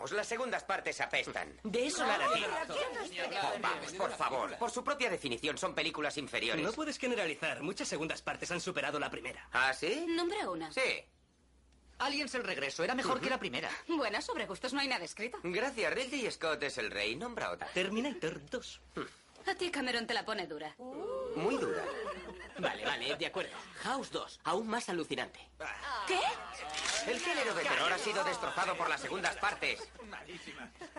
Vamos, las segundas partes apestan. De eso la. Oh, vamos, por favor. Por su propia definición, son películas inferiores. No puedes generalizar. Muchas segundas partes han superado la primera. ¿Ah, sí? Nombra una. Sí. Aliens el regreso era mejor que la primera. Bueno, sobre gustos no hay nada escrito. Gracias, Ridley Scott es el rey. Nombra otra. Terminator 2. A ti Cameron te la pone dura. Muy dura. Vale, vale, de acuerdo. House 2, aún más alucinante. ¿Qué? El género de terror ha sido destrozado por las segundas partes.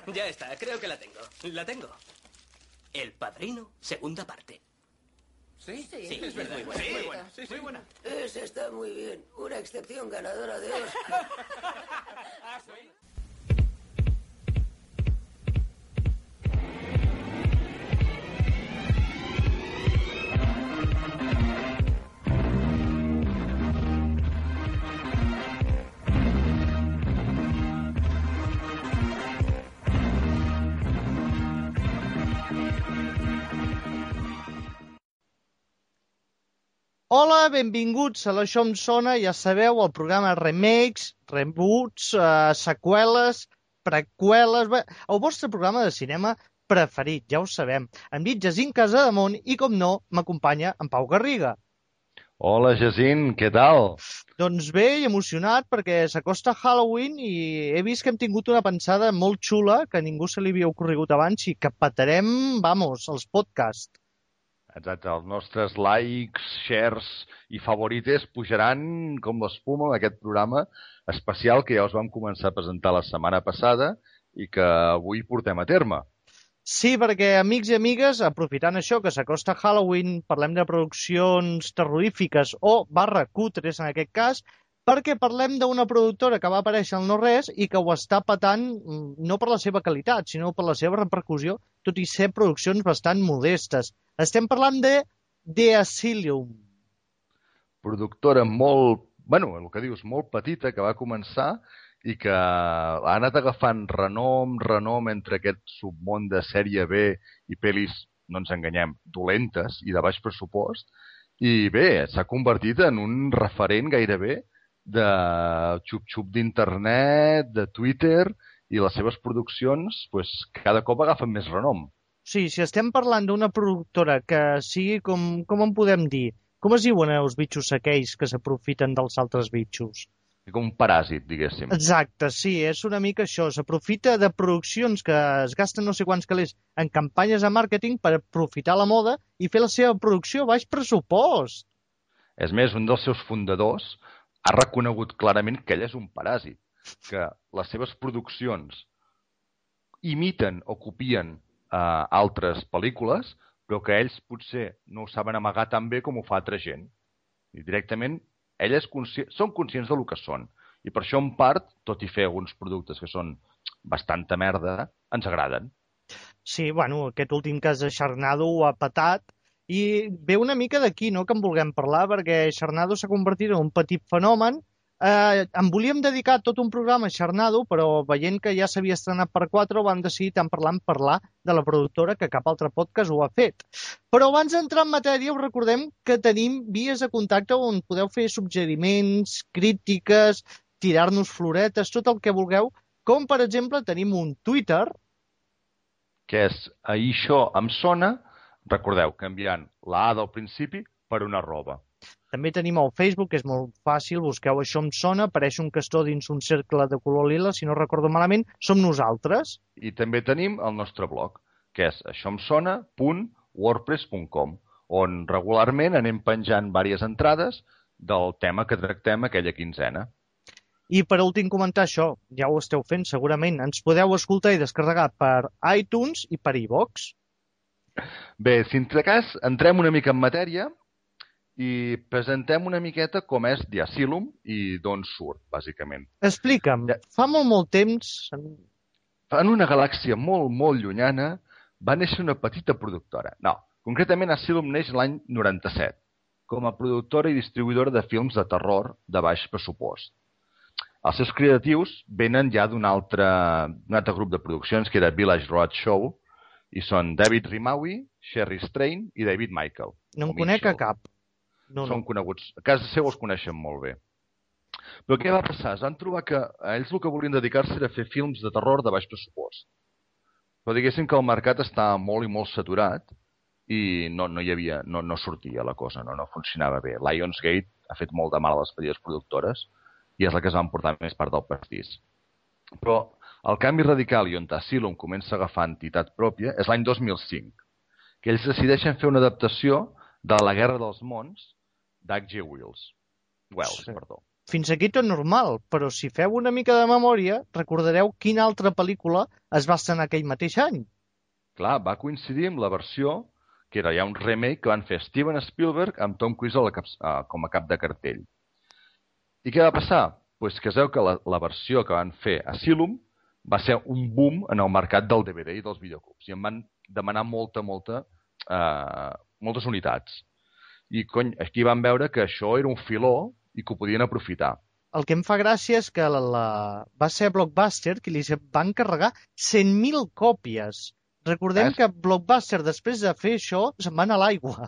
Ya está, creo que la tengo. La tengo. El Padrino, segunda parte. ¿Sí? Sí, es verdad. muy buena. Sí. Muy buena. Sí, muy buena. Esa está muy bien. Una excepción ganadora de Oscar. Hola, benvinguts a l'Això em sona, ja sabeu, el programa remakes, reboots, eh, seqüeles, preqüeles... Bé, el vostre programa de cinema preferit, ja ho sabem. Em dic Jacint Casademont i, com no, m'acompanya en Pau Garriga. Hola, Jacint, què tal? Doncs bé, i emocionat perquè s'acosta Halloween i he vist que hem tingut una pensada molt xula que a ningú se li havia ocorregut abans i que petarem, vamos, els podcasts. Exacte, els nostres likes, shares i favorites pujaran com l'espuma en aquest programa especial que ja us vam començar a presentar la setmana passada i que avui portem a terme. Sí, perquè, amics i amigues, aprofitant això que s'acosta Halloween, parlem de produccions terrorífiques o barra cutres en aquest cas, perquè parlem d'una productora que va aparèixer al no-res i que ho està patant mm, no per la seva qualitat, sinó per la seva repercussió, tot i ser produccions bastant modestes. Estem parlant de The Asylum. Productora molt, bueno, el que dius, molt petita, que va començar i que ha anat agafant renom, renom entre aquest submón de sèrie B i pel·lis, no ens enganyem, dolentes i de baix pressupost. I bé, s'ha convertit en un referent gairebé de xup-xup d'internet, de Twitter, i les seves produccions pues, cada cop agafen més renom. Sí, si estem parlant d'una productora que sigui com, com en podem dir, com es diuen els bitxos aquells que s'aprofiten dels altres bitxos? Com un paràsit, diguéssim. Exacte, sí, és una mica això. S'aprofita de produccions que es gasten no sé quants calés en campanyes de màrqueting per aprofitar la moda i fer la seva producció a baix pressupost. És més, un dels seus fundadors ha reconegut clarament que ell és un paràsit, que les seves produccions imiten o copien eh, altres pel·lícules, però que ells potser no ho saben amagar tan bé com ho fa altra gent. I directament, elles consci són conscients del que són. I per això, en part, tot i fer alguns productes que són bastanta merda, ens agraden. Sí, bueno, aquest últim cas de Charnado ho ha patat i ve una mica d'aquí, no?, que en vulguem parlar, perquè Charnado s'ha convertit en un petit fenomen. Eh, em volíem dedicar tot un programa a Charnado, però veient que ja s'havia estrenat per 4, vam decidir tant parlar en parlar de la productora que cap altre podcast ho ha fet. Però abans d'entrar en matèria, us recordem que tenim vies de contacte on podeu fer suggeriments, crítiques, tirar-nos floretes, tot el que vulgueu, com per exemple tenim un Twitter, que és això em sona, recordeu, canviant la A del principi per una arroba. També tenim el Facebook, que és molt fàcil, busqueu això em sona, apareix un castó dins un cercle de color lila, si no recordo malament, som nosaltres. I també tenim el nostre blog, que és aixòemsona.wordpress.com, on regularment anem penjant diverses entrades del tema que tractem aquella quinzena. I per últim comentar això, ja ho esteu fent segurament, ens podeu escoltar i descarregar per iTunes i per iVox. Bé, si en cas entrem una mica en matèria i presentem una miqueta com és The Asylum i d'on surt, bàsicament. Explica'm, ja. fa molt, molt temps... En una galàxia molt, molt llunyana va néixer una petita productora. No, concretament Asylum neix l'any 97, com a productora i distribuïdora de films de terror de baix pressupost. Els seus creatius venen ja d'un altre, un altre grup de produccions, que era Village Road Show, i són David Rimawi, Sherry Strain i David Michael. No em conec a cap. No, Són no. coneguts. A casa seu els coneixen molt bé. Però què va passar? Es van trobar que a ells el que volien dedicar-se era fer films de terror de baix pressupost. Però diguéssim que el mercat estava molt i molt saturat i no, no hi havia, no, no sortia la cosa, no, no funcionava bé. Lionsgate ha fet molt de mal a les petites productores i és la que es van portar més part del pastís. Però el canvi radical i on Asylum comença a agafar entitat pròpia és l'any 2005, que ells decideixen fer una adaptació de La guerra dels mons d'H.G. Wells. Wells, Sí. perdó. Fins aquí tot normal, però si feu una mica de memòria, recordareu quina altra pel·lícula es va estrenar aquell mateix any. Clar, va coincidir amb la versió que era ja un remake que van fer Steven Spielberg amb Tom Cruise a la cap, uh, com a cap de cartell. I què va passar? Pues que es veu que la, la versió que van fer Asylum va ser un boom en el mercat del DVD i dels videoclubs. I em van demanar molta, molta, uh, moltes unitats. I cony, aquí van veure que això era un filó i que ho podien aprofitar. El que em fa gràcia és que la, la... va ser Blockbuster qui li van carregar 100.000 còpies. Recordem És- que Blockbuster, després de fer això, se'n va anar a l'aigua.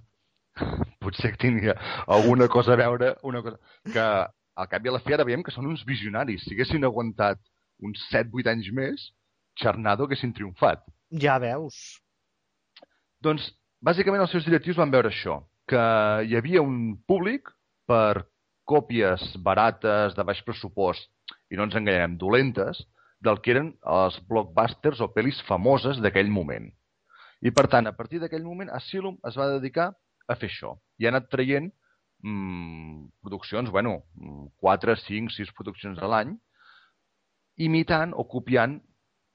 Potser que tingui alguna cosa a veure, una cosa... que al cap i a la fi ara veiem que són uns visionaris. Si haguessin aguantat uns 7-8 anys més, Charnado haguessin triomfat. Ja veus. Doncs, bàsicament, els seus directius van veure això, que hi havia un públic per còpies barates, de baix pressupost, i no ens enganyem, dolentes, del que eren els blockbusters o pel·lis famoses d'aquell moment. I, per tant, a partir d'aquell moment, Asylum es va dedicar a fer això. I ha anat traient mm, produccions, bueno, 4, 5, 6 produccions a l'any, imitant o copiant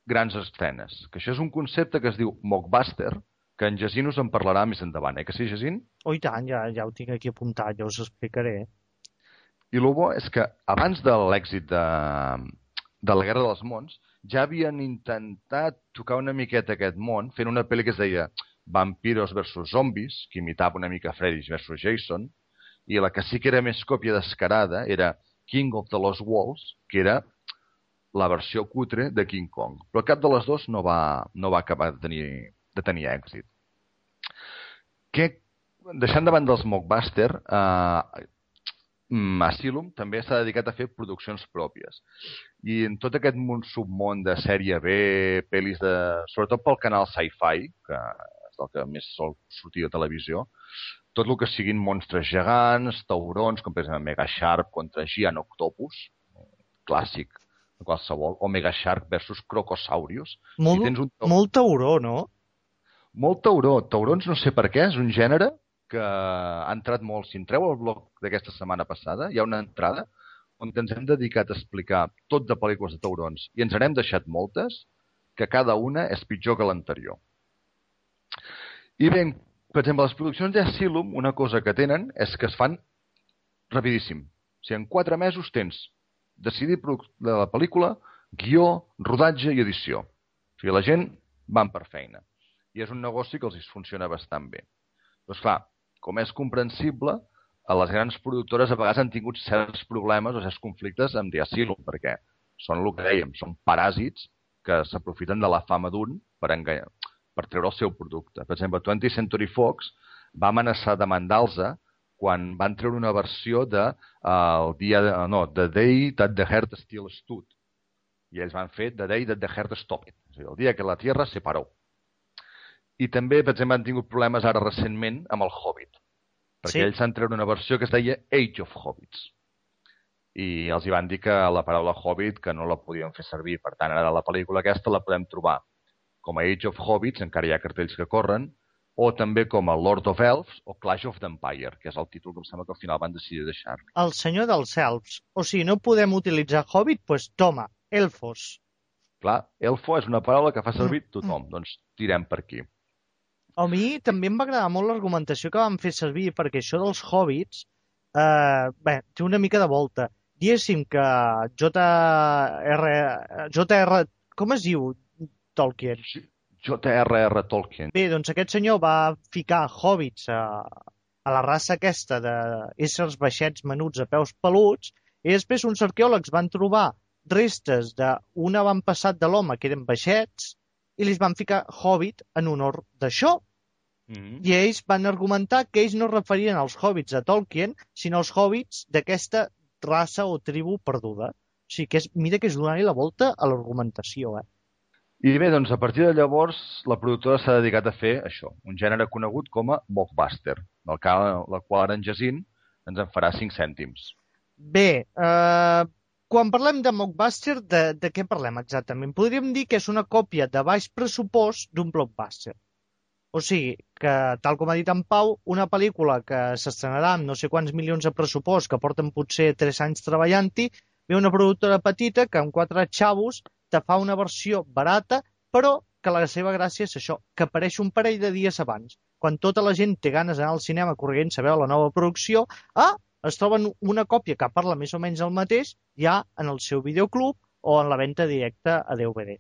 grans estrenes. Que això és un concepte que es diu mockbuster, que en Jacint us en parlarà més endavant, eh? Que sí, Jacint? Oh, i tant, ja, ja ho tinc aquí apuntat, ja us explicaré. I el bo és que abans de l'èxit de, de la Guerra dels Mons, ja havien intentat tocar una miqueta aquest món fent una pel·li que es deia Vampiros versus Zombies, que imitava una mica Freddy versus Jason, i la que sí que era més còpia descarada era King of the Lost Walls, que era la versió cutre de King Kong. Però cap de les dues no va, no va acabar de tenir, de tenir èxit. Que, deixant de banda els mockbuster, eh, mm, Asylum també s'ha dedicat a fer produccions pròpies. I en tot aquest món submón de sèrie B, pel·lis de... sobretot pel canal Sci-Fi, que és el que més sol sortir a televisió, tot el que siguin monstres gegants, taurons, com per exemple Mega Shark contra Giant Octopus, clàssic de qualsevol, o Mega Shark versus Crocosaurius. Molt, tens un- molt tauró, no? Molt tauró. Taurons no sé per què, és un gènere que ha entrat molt. Si entreu al blog d'aquesta setmana passada, hi ha una entrada on ens hem dedicat a explicar tot de pel·lícules de taurons i ens n'hem deixat moltes, que cada una és pitjor que l'anterior. I bé, per exemple, les produccions d'Asylum, una cosa que tenen és que es fan rapidíssim. O sigui, en quatre mesos tens decidir de la pel·lícula, guió, rodatge i edició. O sigui, la gent van per feina. I és un negoci que els funciona bastant bé. Doncs clar, com és comprensible, a les grans productores a vegades han tingut certs problemes o certs conflictes amb Asylum, perquè són el que dèiem, són paràsits que s'aprofiten de la fama d'un per, enganyar, per treure el seu producte. Per exemple, 20th Century Fox va amenaçar de demandar-los quan van treure una versió de uh, el dia de, no, The Day That the Heart Still Stood. I ells van fer The Day That the Heart Stopped. És a dir, el dia que la Tierra se paró. I també, per exemple, han tingut problemes ara recentment amb el Hobbit. Perquè Sí. ells han treure una versió que es deia Age of Hobbits. I els hi van dir que la paraula Hobbit que no la podien fer servir. Per tant, ara la pel·lícula aquesta la podem trobar com a Age of Hobbits, encara hi ha cartells que corren, o també com a Lord of Elves o Clash of the Empire, que és el títol que em sembla que al final van decidir deixar. El senyor dels elfs. O sigui, no podem utilitzar Hobbit, doncs pues, toma, elfos. Clar, elfo és una paraula que fa servir tothom, doncs tirem per aquí. A mi també em va agradar molt l'argumentació que van fer servir, perquè això dels hobbits, eh, bé, té una mica de volta. Diguéssim que J.R. J.R. Com es diu Tolkien? J.R.R. Tolkien. Bé, doncs aquest senyor va ficar hobbits a, a la raça aquesta d'éssers baixets menuts a peus peluts i després uns arqueòlegs van trobar restes d'un avantpassat de l'home que eren baixets i li van ficar hobbit en honor d'això. Mm -hmm. I ells van argumentar que ells no referien als hobbits de Tolkien, sinó als hobbits d'aquesta raça o tribu perduda. O sigui que és, mira que és donar-hi la volta a l'argumentació, eh? I bé, doncs a partir de llavors la productora s'ha dedicat a fer això, un gènere conegut com a mockbuster, del qual, la qual ara en Jacint ens en farà 5 cèntims. Bé, eh, quan parlem de mockbuster, de, de què parlem exactament? Podríem dir que és una còpia de baix pressupost d'un blockbuster. O sigui, que, tal com ha dit en Pau, una pel·lícula que s'estrenarà amb no sé quants milions de pressupost, que porten potser 3 anys treballant-hi, ve una productora petita que amb quatre xavos te fa una versió barata, però que la seva gràcia és això, que apareix un parell de dies abans. Quan tota la gent té ganes d'anar al cinema corrent a veure la nova producció, ah, es troben una còpia que parla més o menys el mateix ja en el seu videoclub o en la venda directa a DVD.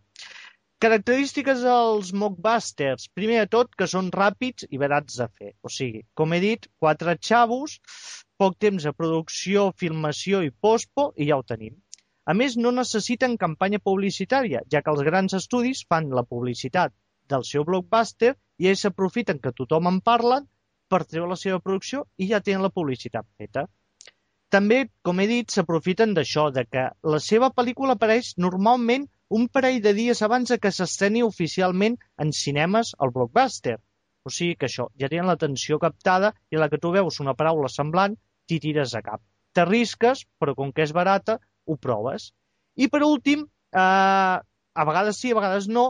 Característiques dels mockbusters. Primer de tot, que són ràpids i barats de fer. O sigui, com he dit, quatre xavos, poc temps de producció, filmació i pospo i ja ho tenim. A més, no necessiten campanya publicitària, ja que els grans estudis fan la publicitat del seu blockbuster i ells s'aprofiten que tothom en parla per treure la seva producció i ja tenen la publicitat feta. També, com he dit, s'aprofiten d'això, de que la seva pel·lícula apareix normalment un parell de dies abans de que s'estreni oficialment en cinemes al blockbuster. O sigui que això, ja tenen l'atenció captada i a la que tu veus una paraula semblant, t'hi tires a cap. T'arrisques, però com que és barata, ho proves. I per últim, eh, a vegades sí, a vegades no,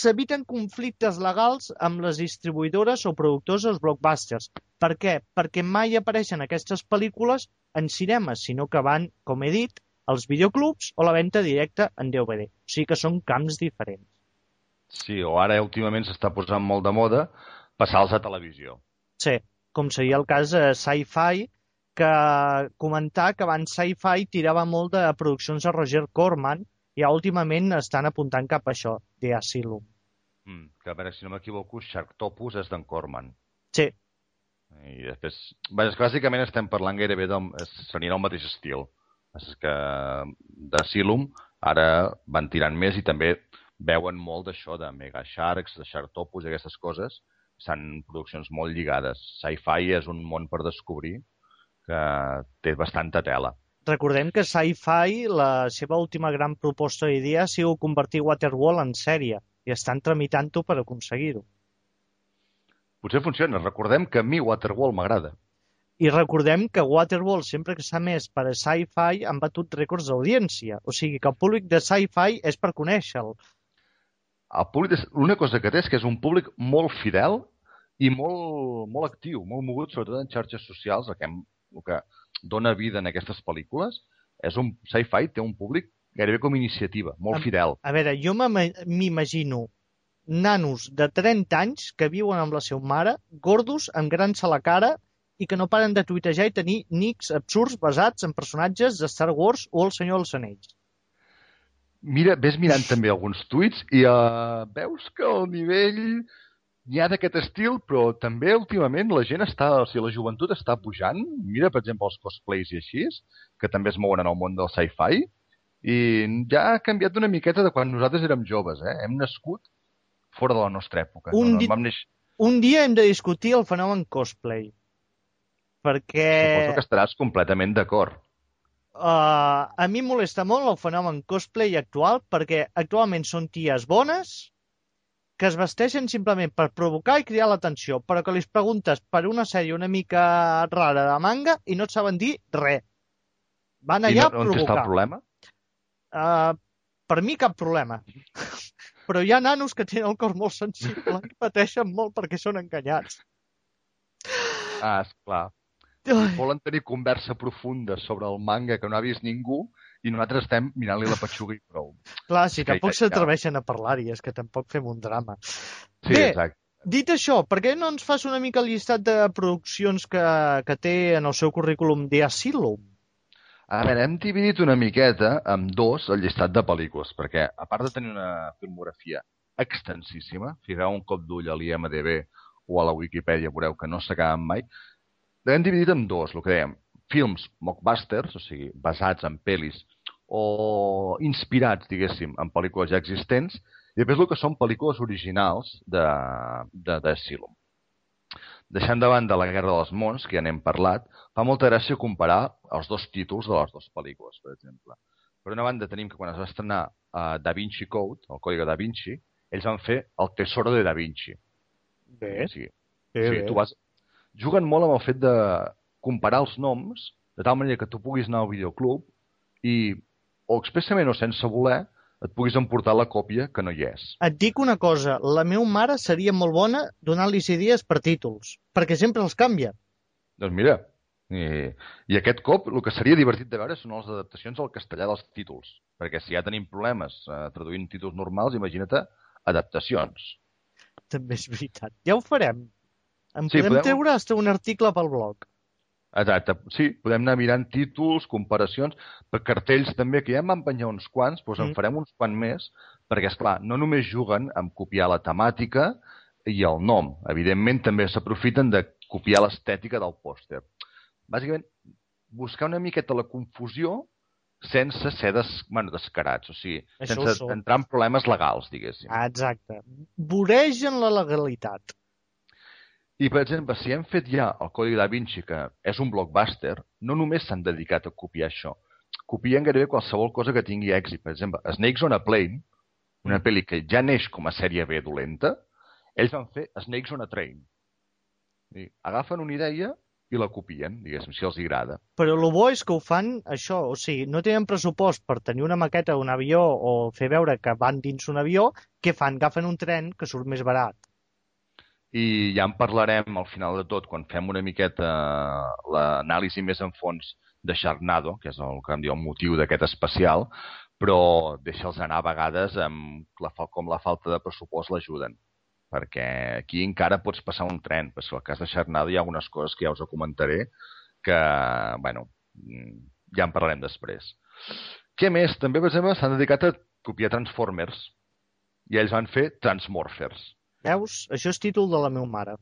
s'eviten conflictes legals amb les distribuïdores o productors dels blockbusters. Per què? Perquè mai apareixen aquestes pel·lícules en cinemes, sinó que van, com he dit, als videoclubs o la venda directa en DVD. O sigui que són camps diferents. Sí, o ara últimament s'està posant molt de moda passar-los a televisió. Sí, com seria el cas de Sci-Fi, que comentar que abans Sci-Fi tirava molt de produccions de Roger Corman i últimament estan apuntant cap a això, de Asylum. Mm, que a veure, si no m'equivoco, Sharktopus és d'en Corman. Sí, I després... Bé, bàsicament estem parlant gairebé del... S'anirà al mateix estil. És que d'Asylum ara van tirant més i també veuen molt d'això de Mega Sharks, de Sharktopus i aquestes coses. Són produccions molt lligades. Sci-fi és un món per descobrir que té bastanta tela. Recordem que Sci-Fi, la seva última gran proposta d'idea ha sigut convertir Waterworld en sèrie i estan tramitant-ho per aconseguir-ho. Potser funciona. Recordem que a mi Waterworld m'agrada. I recordem que Waterworld, sempre que s'ha més per a Sci-Fi, han batut rècords d'audiència. O sigui que el públic de Sci-Fi és per conèixer-lo. El públic, l'única cosa que té és que és un públic molt fidel i molt, molt actiu, molt mogut, sobretot en xarxes socials, el que, hem, el que dona vida en aquestes pel·lícules. És un sci-fi, té un públic gairebé com iniciativa, molt Am- fidel. A veure, jo m'ima- m'imagino nanos de 30 anys que viuen amb la seva mare, gordos, amb grans a la cara i que no paren de tuitejar i tenir nics absurds basats en personatges de Star Wars o El Senyor dels Anells. Mira, ves mirant també alguns tuits i uh, veus que el nivell n'hi ha d'aquest estil, però també últimament la gent està, o sigui, la joventut està pujant. Mira, per exemple, els cosplays i així, que també es mouen en el món del sci-fi, i ja ha canviat una miqueta de quan nosaltres érem joves, eh? Hem nascut fora de la nostra època. Un no, no, di- néixer... Un dia hem de discutir el fenomen cosplay. Perquè Suposo que estaràs completament d'acord. uh, a mi em molesta molt el fenomen cosplay actual perquè actualment són ties bones que es vesteixen simplement per provocar i cridar l'atenció, però que li preguntes per una sèrie una mica rara de manga i no et saben dir res. Van I allà no, a on està el provocar. problema? Uh, per mi cap problema. Però hi ha nanos que tenen el cor molt sensible i pateixen molt perquè són enganyats. Ah, esclar. Ai, Volen tenir conversa profunda sobre el manga que no ha vist ningú i nosaltres estem mirant-li la petxuga i prou. clar, si que tampoc s'atreveixen a parlar-hi, és que tampoc fem un drama. Sí, Bé, exacte. Dit això, per què no ens fas una mica el llistat de produccions que, que té en el seu currículum de Asylum? A veure, hem dividit una miqueta amb dos el llistat de pel·lícules, perquè a part de tenir una filmografia extensíssima, figueu un cop d'ull a l'IMDB o a la Wikipedia, veureu que no s'acaben mai, l'hem dividit en dos, el que dèiem, films mockbusters, o sigui, basats en pel·lis o inspirats, diguéssim, en pel·lícules ja existents, i després el que són pel·lícules originals de, de, de Asylum. deixant de banda la Guerra dels Mons, que ja n'hem parlat, fa molta gràcia comparar els dos títols de les dues pel·lícules, per exemple. Per una banda tenim que quan es va estrenar uh, Da Vinci Code, el còdigo Da Vinci, ells van fer el Tesoro de Da Vinci. Bé, O sigui, bé, o sigui, bé. tu vas... Juguen molt amb el fet de comparar els noms, de tal manera que tu puguis anar al videoclub i, o expressament o sense voler, et puguis emportar la còpia que no hi és. Et dic una cosa, la meva mare seria molt bona donant-li idees per títols, perquè sempre els canvia. Doncs mira, i, i aquest cop el que seria divertit de veure són les adaptacions al castellà dels títols, perquè si ja tenim problemes eh, traduint títols normals, imagina't adaptacions. També és veritat. Ja ho farem. En Sí, podem podem- treure hasta un article pel blog. Exacte, sí, podem anar mirant títols, comparacions, per cartells també, que ja en van penjar uns quants, doncs en Mm. farem uns quants més, perquè, és clar no només juguen amb copiar la temàtica i el nom, evidentment també s'aprofiten de copiar l'estètica del pòster. Bàsicament, buscar una miqueta la confusió sense ser des, bueno, descarats, o sigui, Això sense entrar en problemes legals, diguéssim. Ah, exacte. Voregen la legalitat. I, per exemple, si hem fet ja el Codi da Vinci, que és un blockbuster, no només s'han dedicat a copiar això. Copien gairebé qualsevol cosa que tingui èxit. Per exemple, Snakes on a Plane, una Mm. pel·li que ja neix com a sèrie B dolenta, ells van fer Snakes on a Train. I agafen una idea i la copien, diguéssim, si els agrada. Però el bo és que ho fan això, o sigui, no tenen pressupost per tenir una maqueta d'un avió o fer veure que van dins un avió, què fan? Agafen un tren que surt més barat. I ja en parlarem al final de tot, quan fem una miqueta l'anàlisi més en fons de Sharknado, que és el que em diu el motiu d'aquest especial, però deixa'ls anar a vegades amb la, com la falta de pressupost l'ajuden. Perquè aquí encara pots passar un tren, però en el cas de Sharknado hi ha algunes coses que ja us ho comentaré que, bueno, mm, ja en parlarem després. Què més? També, per exemple, s'han dedicat a copiar Transformers i ells van fer Transmorphers. Veus? Això és títol de la meva mare.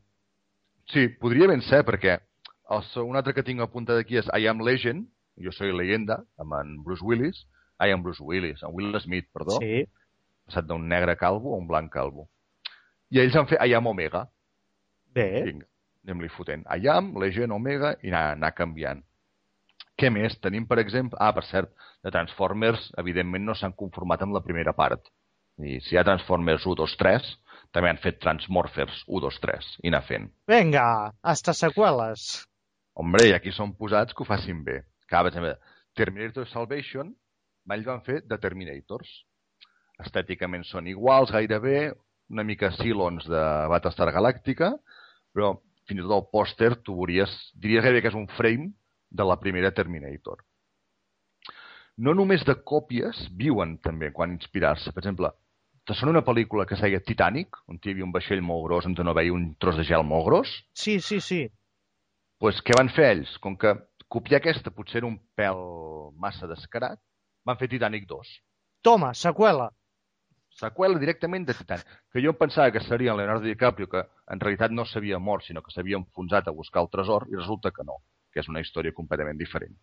Sí, podria ben ser, perquè el, un altre que tinc apuntat aquí és I Am Legend, jo soy leyenda, amb en Bruce Willis, I am Bruce Willis, en Will Smith, perdó, Sí. passat d'un negre calvo a un blanc calvo. I ells han fet I Am Omega. Bé. Vinga, anem-li fotent. I Am, Legend, Omega, i anar, anar canviant. Què més? Tenim, per exemple... Ah, per cert, de Transformers, evidentment, no s'han conformat amb la primera part. I si hi ha Transformers 1, 2, 3, també han fet Transmorphers 1, 2, 3, i anar fent. Vinga, hasta seqüeles. Hombre, i aquí són posats que ho facin bé. Que, per exemple, Terminator Salvation, ells van fer de Terminators. Estèticament són iguals, gairebé, una mica silons de Battlestar Galàctica, però fins i tot el pòster tu veuries, diries gairebé que és un frame de la primera Terminator. No només de còpies viuen també quan inspirar-se. Per exemple, te sona una pel·lícula que es deia Titanic, on hi havia un vaixell molt gros on no veia un tros de gel molt gros? Sí, sí, sí. pues, què van fer ells? Com que copiar aquesta potser era un pèl massa descarat, van fer Titanic 2. Toma, seqüela. Seqüela directament de Titanic. Que jo em pensava que seria Leonardo DiCaprio, que en realitat no s'havia mort, sinó que s'havia enfonsat a buscar el tresor, i resulta que no, que és una història completament diferent.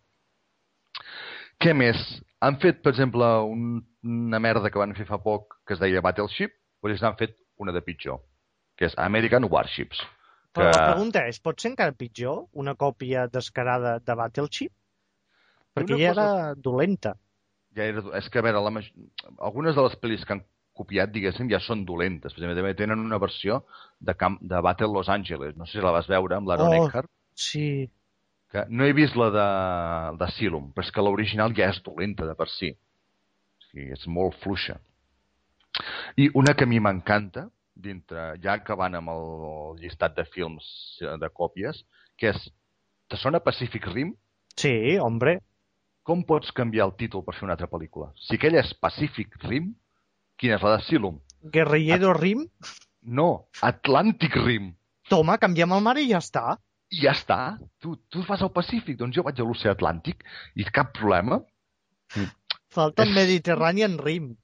Què més? Han fet, per exemple, un, una merda que van fer fa poc, que es deia Battleship, doncs ells han fet una de pitjor, que és American Warships. Però Que- la pregunta és, pot ser encara pitjor una còpia descarada de Battleship? Perquè ja cosa- era dolenta. ja era, és que, a veure, la, maj- algunes de les pel·lis que han copiat, diguéssim, ja són dolentes. Per exemple, també tenen una versió de, camp, de Battle Los Angeles. No sé si la vas veure amb l'Aaron Oh. Eckhart. Sí. Que no he vist la de, de Silum, però és que l'original ja és dolenta de per si. O sigui, és molt fluixa. I una que a mi m'encanta, dintre, ja acabant amb el llistat de films eh, de còpies, que és... Te sona Pacific Rim? Sí, hombre. Com pots canviar el títol per fer una altra pel·lícula? Si aquella és Pacific Rim, quina és la de Silum? Guerrillero Rim? No, Atlantic Rim. Toma, canviem el mar i ja està. I ja està. Tu, tu vas al Pacífic, doncs jo vaig a l'oceà Atlàntic i cap problema. Falta el És- Mediterranean Rim,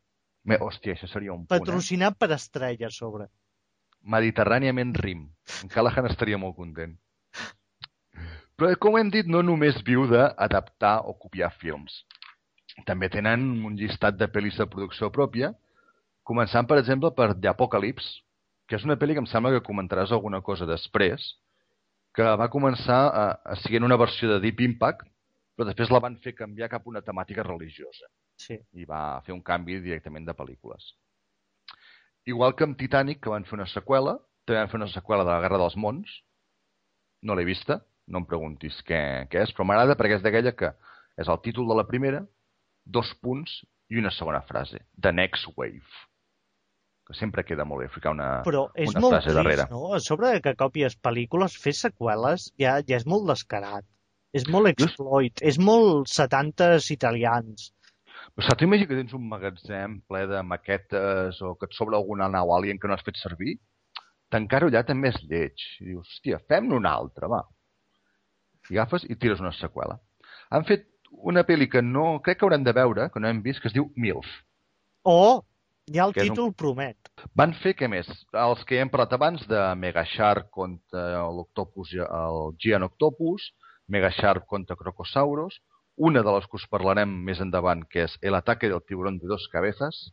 Me, hòstia, això seria un punt, eh? patrocinat per Estrella a sobre. Mediterràniament Rim. En Callahan estaria molt content. Però, com hem dit, no només viu d'adaptar o copiar films. També tenen un llistat de pel·lis de producció pròpia, començant, per exemple, per The Apocalypse, que és una pel·li que em sembla que comentaràs alguna cosa després, que va començar a, a seguir una versió de Deep Impact, però després la van fer canviar cap a una temàtica religiosa Sí. i va fer un canvi directament de pel·lícules. Igual que amb Titanic, que van fer una seqüela, també van fer una seqüela de la Guerra dels Mons. No l'he vista, no em preguntis què, què és, però m'agrada perquè és d'aquella que és el títol de la primera, dos punts i una segona frase. The Next Wave. Que sempre queda molt bé ficar una, Però és una molt frase trist, darrere. no? A sobre que copies pel·lícules, fer seqüeles ja, ja és molt descarat. És molt exploit, és molt 70s italians. Però saps, imagina que tens un magatzem ple de maquetes o que et sobra alguna nau alien que no has fet servir? Tancar-ho allà també és lleig. I dius, hòstia, fem-ne una altra, va. I agafes i tires una seqüela. Han fet una pel·li que no, crec que haurem de veure, que no hem vist, que es diu MILF. O, ja el Que és un- títol promet. Van fer, què més? Els que hem parlat abans de Megashark contra l'Octopus, el Giant Octopus, Megashark contra Crocosauros, una de les que us parlarem més endavant, que és El ataque del tiburón de dos cabezas,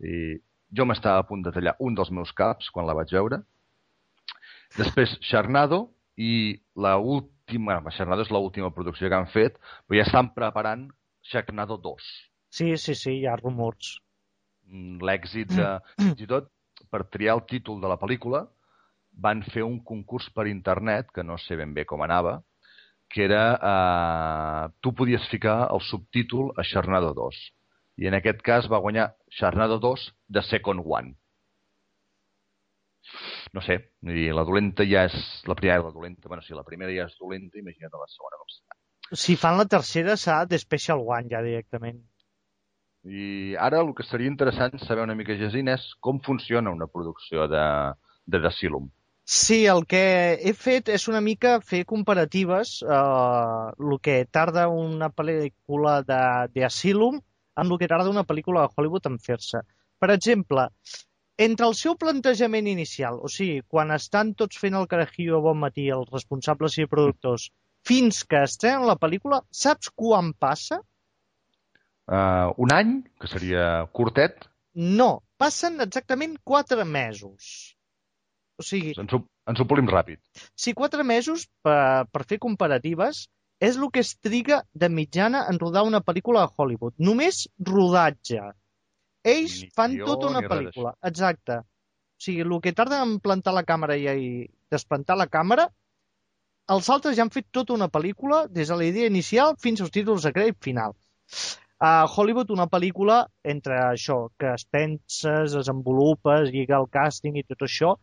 i jo m'estava a punt de tallar un dels meus caps quan la vaig veure. Després, Sharnado, i la última, bueno, Sharnado és l'última producció que han fet, però ja estan preparant Sharknado 2 Sí, sí, sí, hi ha rumors. Mm, l'èxit de... Fins i tot, per triar el títol de la pel·lícula, van fer un concurs per internet, que no sé ben bé com anava, que era... Eh, tu podies ficar el subtítol a Sharnado 2. I en aquest cas va guanyar Sharnado 2 The Second One. No sé, la dolenta ja és... La primera, la dolenta, bueno, si la primera ja és dolenta, imagina't la segona com serà. Si fan la tercera serà de Special One ja directament. I ara el que seria interessant saber una mica, Jacint, és com funciona una producció de, de Decilum. Sí, el que he fet és una mica fer comparatives eh, el que tarda una pel·lícula de, de Asylum amb el que tarda una pel·lícula de Hollywood en fer-se. Per exemple, entre el seu plantejament inicial, o sigui, quan estan tots fent el carajillo bon matí, els responsables i productors, fins que estrenen la pel·lícula, saps quan passa? Uh, un any, que seria curtet, No, passen exactament quatre mesos. O sigui, ens ho, ens ho polim ràpid. si quatre mesos, per, per fer comparatives, és el que es triga de mitjana en rodar una pel·lícula a Hollywood. Només rodatge. Ells Ni fan guió, tota una pel·lícula. Exacte. O sigui, el que tarda en plantar la càmera i, i desplantar la càmera, els altres ja han fet tota una pel·lícula des de la idea inicial fins als títols de crèdit final. A Hollywood una pel·lícula entre això, que es penses, desenvolupes, lliga el càsting i tot això,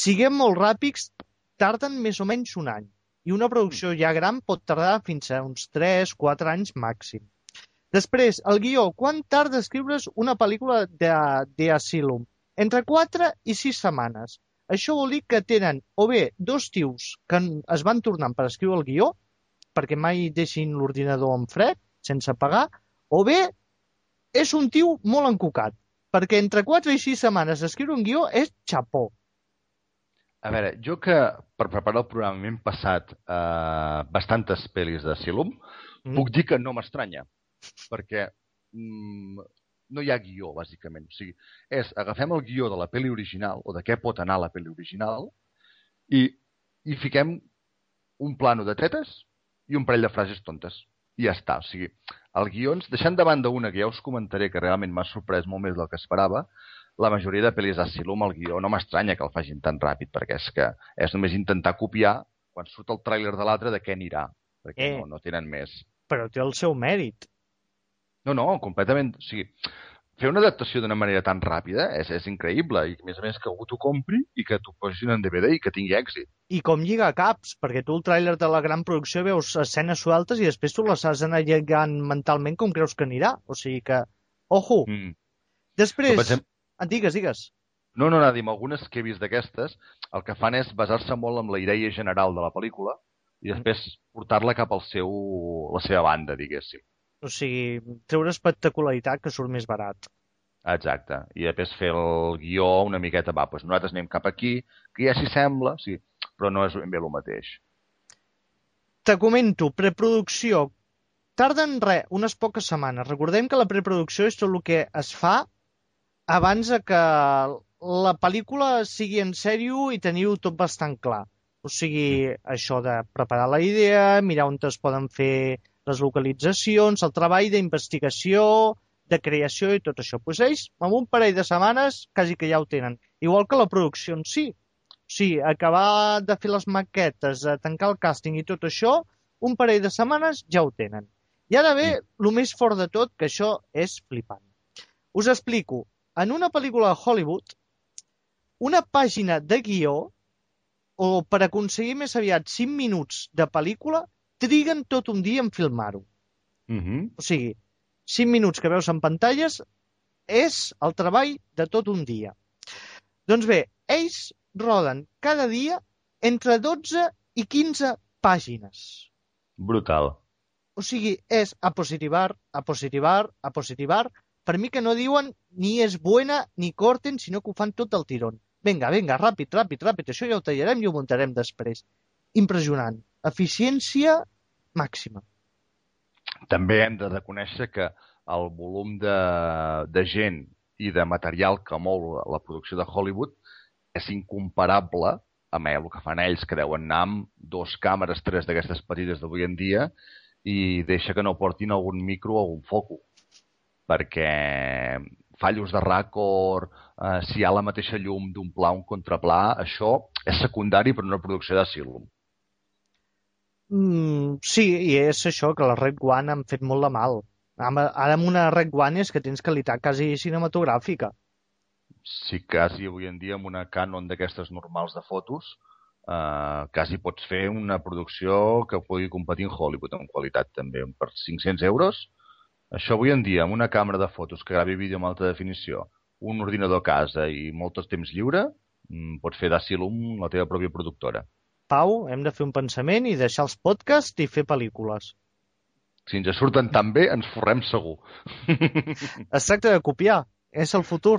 siguem molt ràpids, tarden més o menys un any. I una producció ja gran pot tardar fins a uns 3-4 anys màxim. Després, el guió. Quan tarda escriure's una pel·lícula de, de Asylum? Entre 4 i 6 setmanes. Això vol dir que tenen o bé dos tios que es van tornant per escriure el guió, perquè mai deixin l'ordinador en fred, sense pagar, o bé és un tio molt encocat, perquè entre 4 i 6 setmanes escriure un guió és xapó. A veure, jo que per preparar el programa m'hem passat uh, bastantes pel·lis de Silum, mm. puc dir que no m'estranya, perquè mm, no hi ha guió, bàsicament. O sigui, és, agafem el guió de la pel·li original, o de què pot anar la pel·li original, i, i fiquem un plano de tetes i un parell de frases tontes. I ja està. O sigui, el guió, deixant de banda una que ja us comentaré que realment m'ha sorprès molt més del que esperava, la majoria de pel·lis d'Asylum, el guió, no m'estranya que el facin tan ràpid, perquè és que és només intentar copiar, quan surt el tràiler de l'altre, de què anirà, perquè Eh. no, no tenen més. Però té el seu mèrit. No, no, completament... O sigui, fer una adaptació d'una manera tan ràpida és, és increïble, i a més a més que algú t'ho compri i que t'ho posin en DVD i que tingui èxit. I com lliga caps, perquè tu el tràiler de la gran producció veus escenes sueltes i després tu les has d'anar lligant mentalment com creus que anirà. O sigui que, ojo, Mm. després... Però, per exemple, Ah, digues, digues. No, no, dir, algunes que he vist d'aquestes, el que fan és basar-se molt en la idea general de la pel·lícula i després portar-la cap al seu, la seva banda, diguéssim. O sigui, treure espectacularitat que surt més barat. Exacte. I després fer el guió una miqueta, va, doncs nosaltres anem cap aquí, que ja s'hi sembla, sí, però no és ben bé el mateix. Te comento, preproducció. Tarden res, unes poques setmanes. Recordem que la preproducció és tot el que es fa abans de que la pel·lícula sigui en sèrio i teniu tot bastant clar. O sigui, això de preparar la idea, mirar on es poden fer les localitzacions, el treball d'investigació, de creació i tot això. Doncs ells, en un parell de setmanes, quasi que ja ho tenen. Igual que la producció en si. O sigui, acabar de fer les maquetes, de tancar el càsting i tot això, un parell de setmanes ja ho tenen. I ara ve el més fort de tot, que això és flipant. Us explico. En una pel·lícula de Hollywood, una pàgina de guió, o per aconseguir més aviat 5 minuts de pel·lícula, triguen tot un dia en filmar-ho. Mm -hmm. O sigui, 5 minuts que veus en pantalles és el treball de tot un dia. Doncs bé, ells roden cada dia entre 12 i 15 pàgines. Brutal. O sigui, és a positivar, a positivar, a positivar. Per mi que no diuen ni és buena ni corten, sinó que ho fan tot el tirón. Vinga, vinga, ràpid, ràpid, ràpid. Això ja ho tallarem i ho muntarem després. Impressionant. Eficiència màxima. També hem de reconèixer que el volum de, de gent i de material que mou la producció de Hollywood és incomparable amb el que fan ells, que deuen anar amb dos càmeres, tres d'aquestes petites d'avui en dia, i deixa que no portin algun micro o algun foco. Perquè fallos de ràcord, eh, si hi ha la mateixa llum d'un pla o un contrapla, això és secundari per una producció d'Asylum. Mm, sí, i és això, que les Red One han fet molt de mal. Ara amb una Red One és que tens qualitat quasi cinematogràfica. si quasi avui en dia amb una Canon d'aquestes normals de fotos, eh, quasi pots fer una producció que pugui competir en Hollywood en qualitat també. Per 500 euros, això avui en dia amb una càmera de fotos que gravi vídeo amb alta definició, un ordinador a casa i molt temps lliure, mm, pots fer d'Asylum la teva pròpia productora. Pau, hem de fer un pensament i deixar els podcasts i fer pel·lícules. Si ens surten tan bé, ens forrem segur. Es tracta de copiar, és el futur.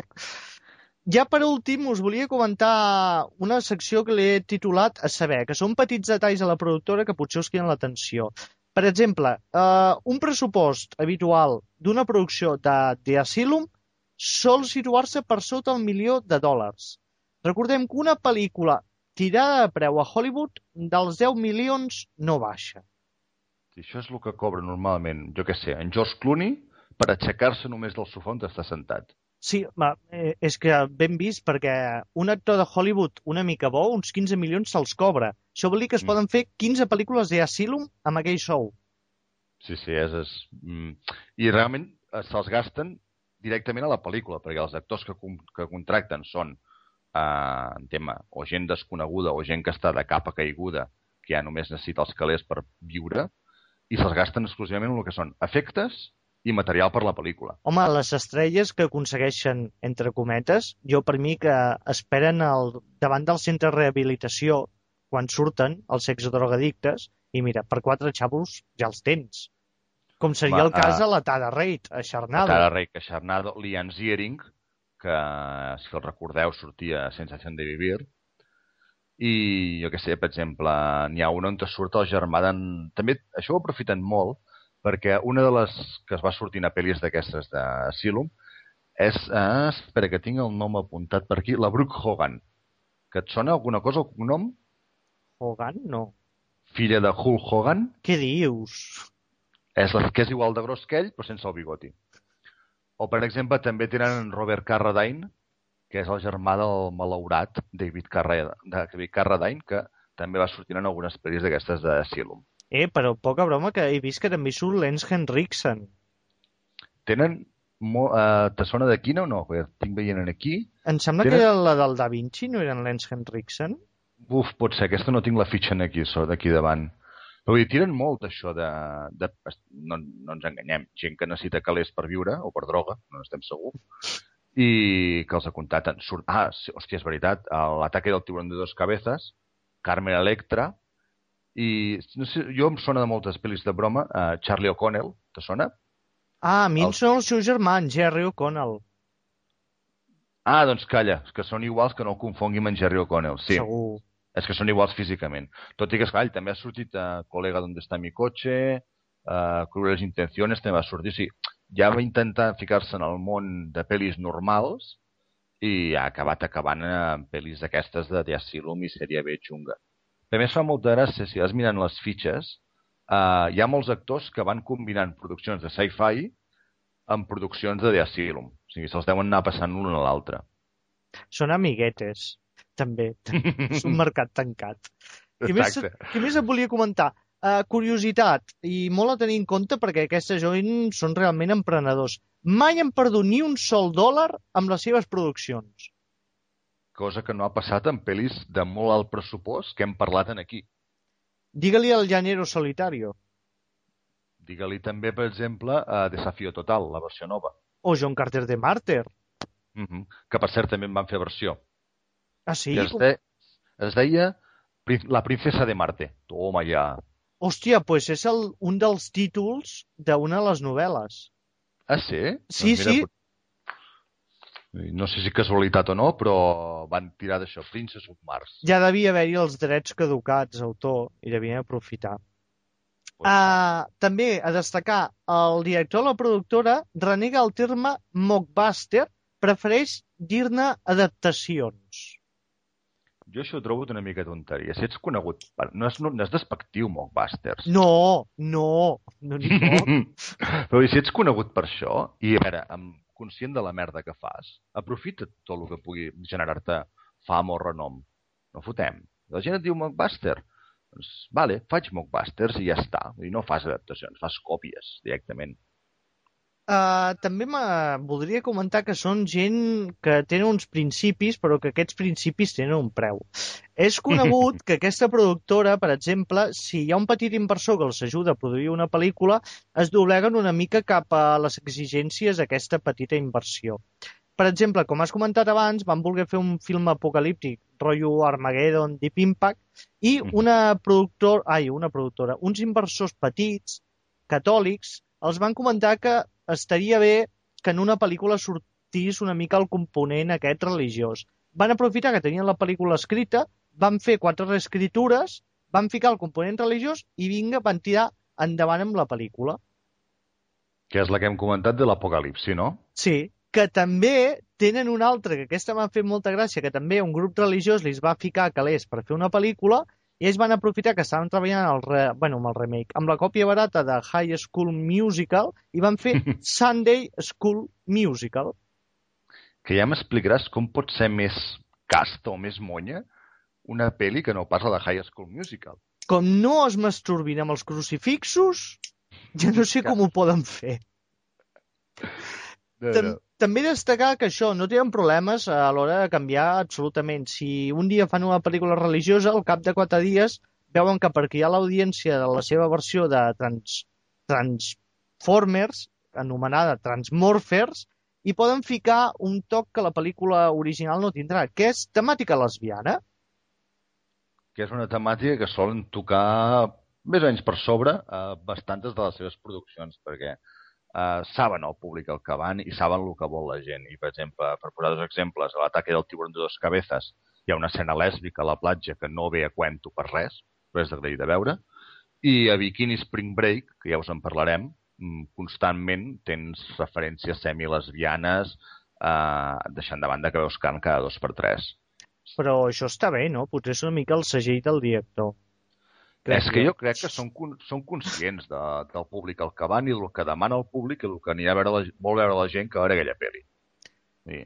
Ja per últim us volia comentar una secció que l'he titulat a saber, que són petits detalls a la productora que potser us criden l'atenció. Per exemple, eh, un pressupost habitual d'una producció de The Asylum sol situar-se per sota el milió de dòlars. Recordem que una pel·lícula tirada a preu a Hollywood dels 10 milions no baixa. Si això és el que cobra normalment, jo què sé, en George Clooney, per aixecar-se només del sofà on està sentat. Sí, ma, eh, és que ben vist, perquè un actor de Hollywood una mica bo, uns 15 milions se'ls cobra. Això vol dir que es Mm. poden fer 15 pel·lícules d'Asylum amb aquell sou. Sí, sí, és... és mm. I realment eh, se'ls gasten directament a la pel·lícula, perquè els actors que, que contracten són eh, en tema o gent desconeguda o gent que està de capa caiguda, que ja només necessita els calés per viure, i se'ls gasten exclusivament en el que són efectes i material per la pel·lícula. Home, les estrelles que aconsegueixen, entre cometes, jo per mi que esperen el, davant del centre de rehabilitació quan surten els exdrogadictes i mira, per quatre xavos ja els tens. Com seria Va, el cas ah. de la Tara Reid, a Charnado. Tara Rey Cacharnado, Lian Ziering, que, si el recordeu, sortia a Sensación de Vivir, i jo que sé, per exemple, n'hi ha una on surt el germà d'en... També això ho aprofiten molt, perquè una de les que es va sortint a pel·lis d'aquestes d'Asylum és, eh, espera que tinc el nom apuntat per aquí, la Brooke Hogan. Que et sona alguna cosa, el cognom? Hogan? No. Filla de Hulk Hogan. Què dius? És la que és igual de gros que ell, però sense el bigoti. O, per exemple, també tenen en Robert Carradine, que és el germà del malaurat David, Carra, David Carradine, que també va sortint en algunes pel·lis d'aquestes d'Asylum. Eh, però poca broma que he vist que també surt Lance Henriksen. Tenen... Mo, uh, te sona de quina o no? Perquè tinc veient en aquí. Em sembla Tenen- que era la del Da Vinci, no era en Lance Henriksen? Uf, pot ser, aquesta no tinc la fitxa aquí, so- d'aquí davant. Però dir, tiren molt això de... de no, no ens enganyem, gent que necessita calés per viure, o per droga, no n'estem segurs, i que els ha comptat... Surt... Ah, sí, hòstia, és veritat, l'ataque del tiburón de dos cabezas, Carmen Electra, i no sé, jo em sona de moltes pel·lis de broma, uh, Charlie O'Connell, te sona? Ah, a mi em El- són els seus germans, Jerry O'Connell. Ah, doncs calla, és que són iguals que no el confongui amb en Jerry O'Connell. Sí, Segur. És que són iguals físicament. Tot i que, esclar, també ha sortit a Colega donde está mi coche, a Crueles intenciones també va sortir. Sí, ja va intentar ficar-se en el món de pel·lis normals i ha acabat acabant en pel·lis d'aquestes de The Asylum i sèrie B xunga. A més, fa molta gràcia, si vas mirant les fitxes, uh, hi ha molts actors que van combinant produccions de sci-fi amb produccions de The Asylum. O sigui, se'ls deuen anar passant l'un a l'altre. Són amiguetes, també. És un mercat tancat. Què més, què més et volia comentar? Uh, curiositat, i molt a tenir en compte perquè aquestes joins són realment emprenedors. Mai han perdut ni un sol dòlar amb les seves produccions. Cosa que no ha passat en pel·lis de molt alt pressupost que hem parlat en aquí. Digue-li al Llanero Solitario Digue-li també, per exemple, a Desafío Total, la versió nova. o John Carter de Martyr. Mm -hmm. Que, per cert, també en van fer versió. Ah, sí? que es, de... es deia La princesa de Marte. Toma ja. Hòstia, pues és el, un dels títols d'una de les novel·les. Ah, sí? Sí, sí. pot- No sé si casualitat o no, però van tirar d'això, Princess of Mars. Ja devia haver-hi els drets caducats, autor, i devien aprofitar. Pues, Uh, també a destacar, el director o la productora renega el terme mockbuster, prefereix dir-ne adaptacions. Jo això ho trobo una mica tonteria. Si ets conegut per... No és, no, no és despectiu, Mockbusters. No, no, no n'hi pot. Però si ets conegut per això, i a veure, amb, conscient de la merda que fas, aprofita tot el que pugui generar-te fama o renom. No fotem. La gent et diu Mockbuster. Doncs, vale, faig Mockbusters i ja està. I no fas adaptacions, fas còpies directament. Uh, també me voldria comentar que són gent que tenen uns principis, però que aquests principis tenen un preu. És conegut que aquesta productora, per exemple, si hi ha un petit inversor que els ajuda a produir una pel·lícula, es dobleguen una mica cap a les exigències d'aquesta petita inversió. Per exemple, com has comentat abans, van voler fer un film apocalíptic, rotllo Armageddon, Deep Impact, i una productor, ai, una productora, uns inversors petits, catòlics, els van comentar que estaria bé que en una pel·lícula sortís una mica el component aquest religiós. Van aprofitar que tenien la pel·lícula escrita, van fer quatre reescritures, van ficar el component religiós i vinga, van tirar endavant amb la pel·lícula. Que és la que hem comentat de l'apocalipsi, no? Sí, que també tenen una altra, que aquesta m'ha fet molta gràcia, que també un grup religiós li va ficar calés per fer una pel·lícula i ells van aprofitar que estaven treballant el re, bueno, amb el remake, amb la còpia barata de High School Musical i van fer Sunday School Musical. Que ja m'explicaràs com pot ser més casta o més monya una pel·li que no pas la de High School Musical. Com no es masturbin amb els crucifixos, ja no sé com ho poden fer. No, no. També destacar que això, no tenen problemes a l'hora de canviar absolutament. Si un dia fan una pel·lícula religiosa, al cap de quatre dies veuen que perquè hi ha l'audiència de la seva versió de trans, Transformers, anomenada Transmorphers, i poden ficar un toc que la pel·lícula original no tindrà, que és temàtica lesbiana. Que és una temàtica que solen tocar més o menys per sobre a bastantes de les seves produccions, perquè eh, saben el públic el que van i saben el que vol la gent. I, per exemple, per posar dos exemples, a l'ataque del tiburón de dos cabezas hi ha una escena lèsbica a la platja que no ve a cuento per res, però és d'agrair de veure. I a Bikini Spring Break, que ja us en parlarem, mm, constantment tens referències semilesbianes, eh, deixant de banda que veus carn cada dos per tres. Però això està bé, no? Potser és una mica el segell del director. És que jo crec que són, són conscients de, del públic al que van i del que demana el públic i el que anirà a veure la, vol veure la gent que veure aquella pel·li. Sí.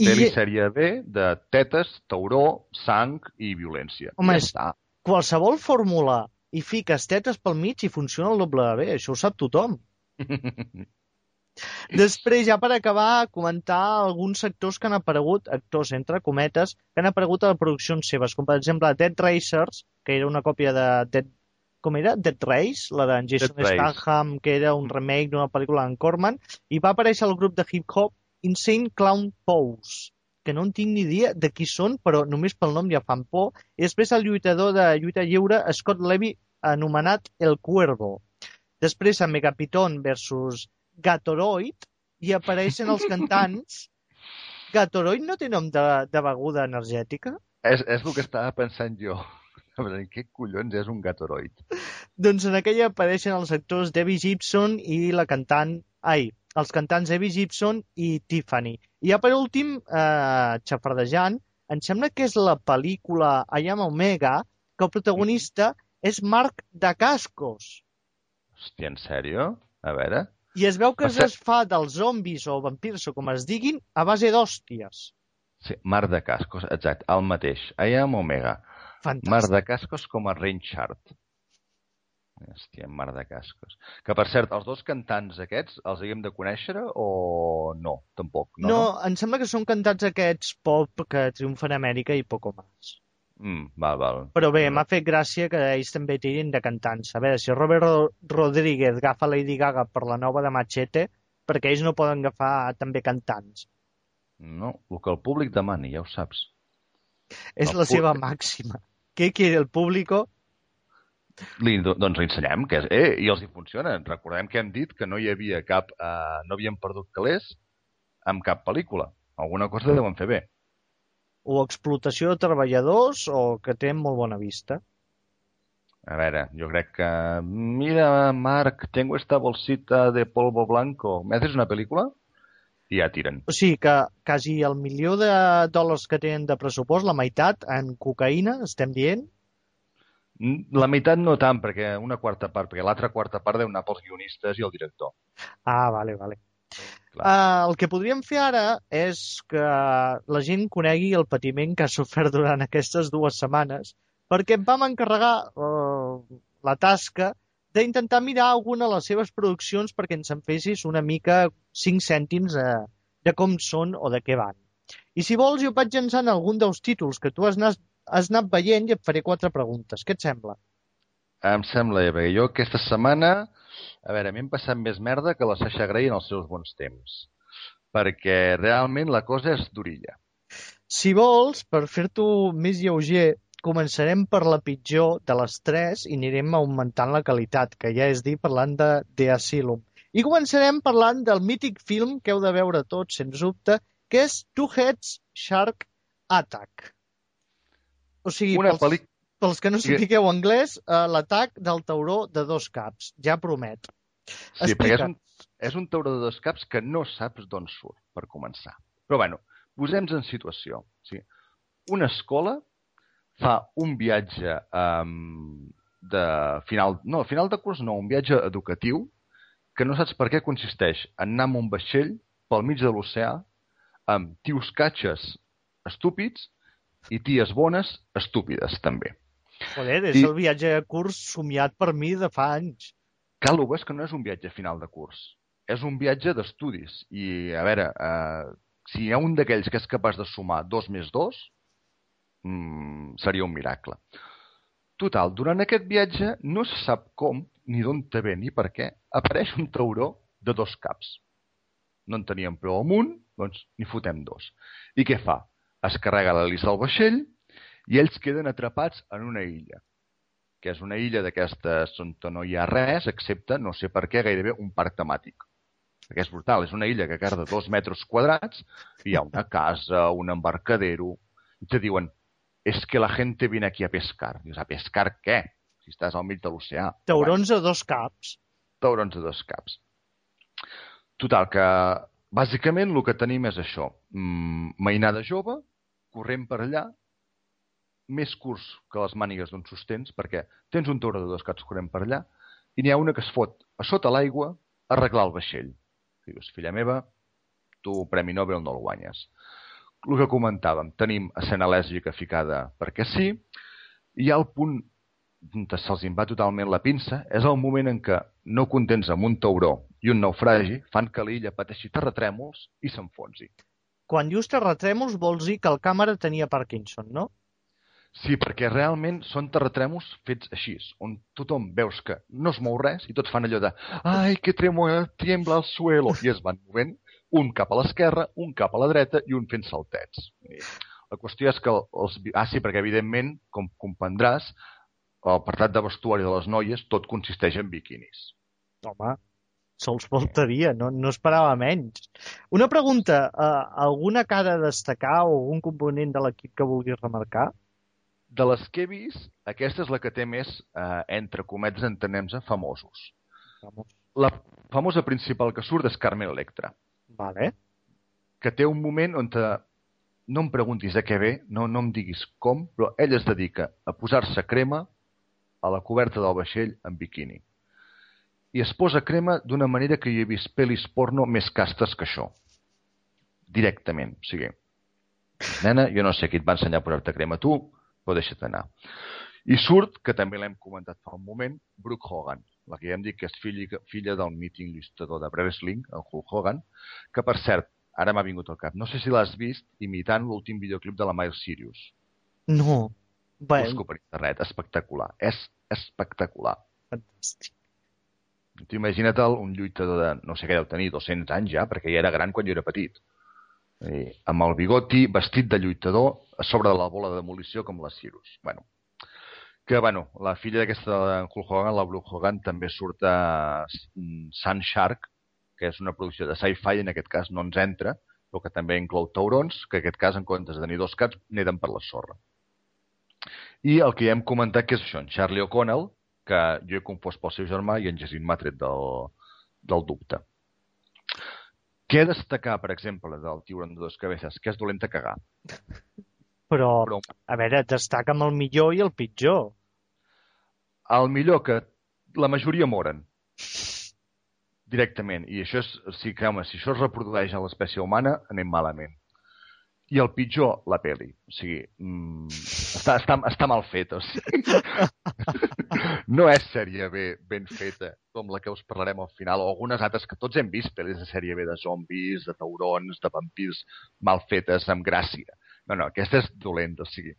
I, Pel·li sèrie B de tetes, tauró, sang i violència. Home, ja està. qualsevol fórmula i fiques tetes pel mig i funciona el doble bé, això ho sap tothom. Després, ja per acabar, comentar alguns sectors que han aparegut, actors entre cometes, que han aparegut a les produccions seves, com per exemple Dead Racers, que era una còpia de Dead, com era? Dead Race, la d'en Jason. Statham, que era un remake d'una pel·lícula d'en Corman, i va aparèixer el grup de hip-hop Insane Clown Pose, que no en tinc ni idea de qui són, però només pel nom ja fan por, i després el lluitador de lluita lliure, Scott Levy, anomenat El Cuervo. Després a Megapiton versus Gatoroid i apareixen els cantants. Gatoroid no té nom de, de beguda energètica? és, és el que estava pensant jo. Què collons és un gatoroid? Doncs en aquella apareixen els actors Debbie Gibson i la cantant... Ai, els cantants Debbie Gibson i Tiffany. I ja per últim, eh, xafardejant, em sembla que és la pel·lícula I Am Omega, que el protagonista és Marc de Cascos. Hòstia, en sèrio? A veure... I es veu que es cert- desfà dels zombis o vampirs o com es diguin a base d'hòsties. Sí, Mar de Cascos, exacte, el mateix. I am Omega. Fantàstic. Mar de Cascos com a Reinhardt. Hòstia, Mar de Cascos. Que, per cert, els dos cantants aquests els haguem de conèixer o no? Tampoc, no? No, em sembla que són cantats aquests pop que triomfen a Amèrica i poco més. Mm, val, val. Però bé, m'ha fet gràcia que ells també tirin de cantants. A veure, si Robert Ro- Rodríguez agafa Lady Gaga per la nova de Machete, perquè ells no poden agafar també cantants. No, el que el públic demani, ja ho saps. És El la seva públic. màxima. Què quiere el público? Li, do- doncs li ensenyem, que és, eh, i els hi funciona. Recordem que hem dit que no hi havia cap, eh, no havien perdut calés amb cap pel·lícula. Alguna cosa deuen fer bé. O explotació de treballadors o que tenen molt bona vista. A veure, jo crec que... Mira, Marc, tengo esta bolsita de polvo blanco. ¿Me haces una pel·lícula? I ja tiren. O sigui que quasi el milió de dòlars que tenen de pressupost, la meitat en cocaïna, estem dient? Mm, La meitat no tant, perquè una quarta part, perquè l'altra quarta part deu anar pels guionistes i el director. Ah, vale, vale. Clar. Uh, el que podríem fer ara és que la gent conegui el patiment que ha sofert durant aquestes dues setmanes, perquè em vam encarregar uh, la tasca d'intentar mirar alguna de les seves produccions perquè ens en fessis una mica 5 cèntims uh, de com són o de què van. I si vols, jo vaig llançant algun dels títols que tu has anat, has anat veient i et faré quatre preguntes. Què et sembla? Em sembla bé, perquè jo aquesta setmana, a veure, m'hem passat més merda que la Sasha Grey en els seus bons temps. Perquè realment la cosa és durilla. Si vols, per fer-t'ho més lleuger, començarem per la pitjor de les tres i anirem augmentant la qualitat, que ja és dir, parlant de The Asylum. I començarem parlant del mític film que heu de veure tots, sens dubte, que és Two Heads Shark Attack. O sigui, Una pels, pel·lícula... pels que no Sí. sapigueu anglès, eh, l'atac del tauró de dos caps. Ja promet. Sí, perquè és Explica. un, és un tauró de dos caps que no saps d'on surt, per començar. Però, bueno, posem-nos en situació. Sigui, una escola fa un viatge um, de final... No, final de curs no, un viatge educatiu que no saps per què consisteix en anar amb un vaixell pel mig de l'oceà amb tios catxes estúpids i ties bones estúpides, també. Joder, és I- el viatge de curs somiat per mi de fa anys. Cal ho és que no és un viatge final de curs. És un viatge d'estudis. I, a veure, eh, si hi ha un d'aquells que és capaç de sumar dos més dos, mm, seria un miracle. Total, durant aquest viatge no se sap com, ni d'on te ve, ni per què, apareix un tauró de dos caps. No en teníem prou amunt, doncs n'hi fotem dos. I què fa? Es carrega l'hélice del vaixell i ells queden atrapats en una illa que és una illa d'aquestes on no hi ha res, excepte, no sé per què, gairebé un parc temàtic. Perquè és brutal, és una illa que carda dos metres quadrats, i hi ha una casa, un embarcadero, i te diuen, és que la gente viene aquí a pescar. Dius, a pescar què? Si estàs al mig de l'oceà. Taurons a dos caps. Taurons de dos caps. Total, que bàsicament el que tenim és això. Mm, mainada jove, corrent per allà, més curts que les mànigues d'un sostens, perquè tens un de dos caps corrent per allà, i n'hi ha una que es fot a sota l'aigua a arreglar el vaixell. Dius, filla meva, tu Premi Nobel no el guanyes. El que comentàvem, tenim escena lèsbica ficada perquè sí, i el punt on se'ls va totalment la pinça, és el moment en què, no contents amb un tauró i un naufragi, fan que l'illa pateixi terratrèmols i s'enfonsi. Quan dius terratrèmols vols dir que el càmera tenia Parkinson, no? Sí, perquè realment són terratrèmols fets així, on tothom veus que no es mou res i tots fan allò de ai, que tremo- tiembla el suelo, i es van movent un cap a l'esquerra, un cap a la dreta i un fent saltets. La qüestió és que els... Ah, sí, perquè evidentment, com comprendràs, l'apartat de vestuari de les noies tot consisteix en biquinis. Home, sols faltaria, no, no esperava menys. Una pregunta, uh, alguna cara a destacar o algun component de l'equip que vulguis remarcar? De les que he vist, aquesta és la que té més, eh, entre cometes, entenem-se, famosos. Vamos. La famosa principal que surt és Carmen Electra, Vale. que té un moment on te, no em preguntis a què ve, no, no em diguis com, però ell es dedica a posar-se crema a la coberta del vaixell en biquini. I es posa crema d'una manera que jo he vist pel·lis porno més castes que això. Directament. O sigui, nena, jo no sé qui et va ensenyar a posar-te crema tu, però deixa't anar. I surt, que també l'hem comentat fa un moment, Brooke Hogan, la que ja hem dit que és filla, filla del míting il·lustrador de wrestling, el Hulk Hogan, que per cert, ara m'ha vingut al cap, no sé si l'has vist imitant l'últim videoclip de la Miles Sirius. No. Busco per internet, espectacular. És espectacular. fantàstic. Tu imagina't el, un lluitador de, no sé què deu tenir, 200 anys ja, perquè ja era gran quan jo era petit. I, amb el bigoti, vestit de lluitador, a sobre de la bola de demolició com la Sirius. Bueno, que, bueno, la filla d'aquesta Hulk Hogan, la Blue Hogan, també surt a Sun Shark, que és una producció de sci-fi, en aquest cas no ens entra, però que també inclou taurons, que en aquest cas, en comptes de tenir dos caps, neden per la sorra. I el que ja hem comentat, que és això, en Charlie O'Connell, que jo he compost pel seu germà i en Jacint m'ha tret del, del dubte. Què destacar, per exemple, del tiburón de dos cabezas? Que és dolenta a cagar. Però, Però a veure, destaca amb el millor i el pitjor. el millor que la majoria moren directament. I això és, o sigui que, home, si això es reprodueix a l'espècie humana, anem malament. I el pitjor, la peli. O sigui, mm, està, està, està mal feta. O sigui. no és sèrie B ben feta, com la que us parlarem al final, o algunes altres que tots hem vist, pel·lis de sèrie B de zombis, de taurons, de vampirs mal fetes, amb gràcia. No, no, aquesta és dolenta, o sigui,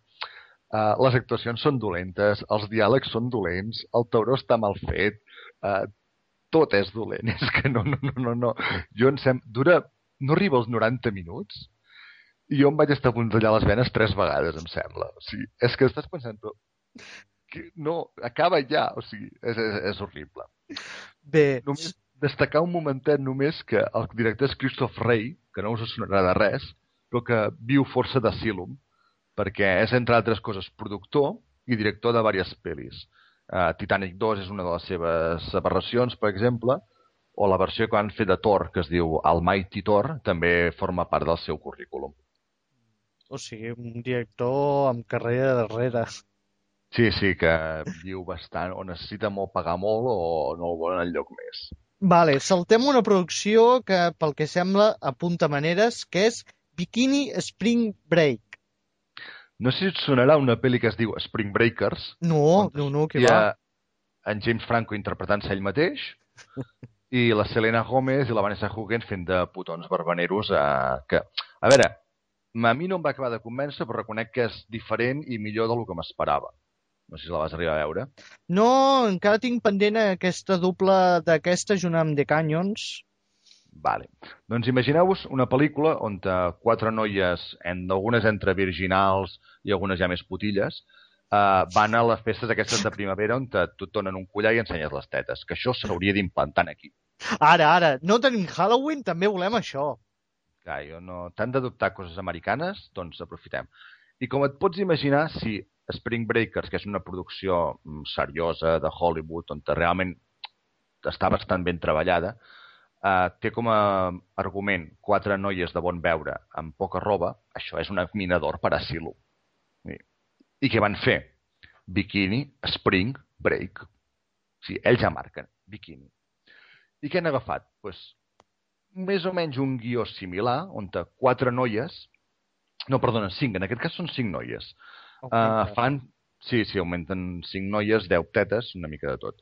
uh, les actuacions són dolentes, els diàlegs són dolents, el tauró està mal fet, uh, tot és dolent, és que no, no, no, no, no. Jo em sem... Dura... No arriba als 90 minuts jo em vaig estar a punt tallar les venes tres vegades, em sembla. O sigui, és que estàs pensant, però... Que no, acaba ja, o sigui, és, és, és horrible. Bé, Només destacar un momentet només que el director és Christoph Rey, que no us sonarà de res, però que viu força d'Asylum, perquè és, entre altres coses, productor i director de diverses pel·lis. Uh, Titanic 2 és una de les seves aberracions, per exemple, o la versió que van fer de Thor, que es diu Almighty Thor, també forma part del seu currículum. O sigui, un director amb carrera darrere. Sí, sí, que viu bastant, o necessita molt pagar molt o no el volen enlloc més. Vale, saltem una producció que, pel que sembla, apunta maneres, que és Bikini Spring Break. No sé si et sonarà una pel·li que es diu Spring Breakers, No, no, no, que hi va. ha en James Franco interpretant-se ell mateix i la Selena Gomez i la Vanessa Hudgens fent de putons barbaneros eh, que, a veure, a mi no em va acabar de convèncer però reconec que és diferent i millor del que m'esperava. No sé si la vas arribar a veure. No, encara tinc pendent aquesta doble d'aquesta junt amb The Canyons. Vale. Doncs imagineu-vos una pel·lícula on eh, quatre noies, en, algunes entre virginals i algunes ja més putilles, eh, van a les festes aquestes de primavera on te, tu et donen un collar i ensenyes les tetes, que això s'hauria d'implantar aquí. Ara, ara, no tenim Halloween, també volem això. Clar, jo no... T'han d'adoptar coses americanes, doncs aprofitem. I com et pots imaginar, si Spring Breakers, que és una producció mm, seriosa de Hollywood, on realment està bastant ben treballada, eh, té com a argument quatre noies de bon veure amb poca roba, això és una mina d'or per a Silo. I, I què van fer? Bikini, Spring, Break. O sigui, ells ja marquen, bikini. I què han agafat? Pues, més o menys un guió similar, on quatre noies, no, perdona, cinc, en aquest cas són cinc noies, uh, fan, sí, sí, augmenten cinc noies, deu tetes, una mica de tot.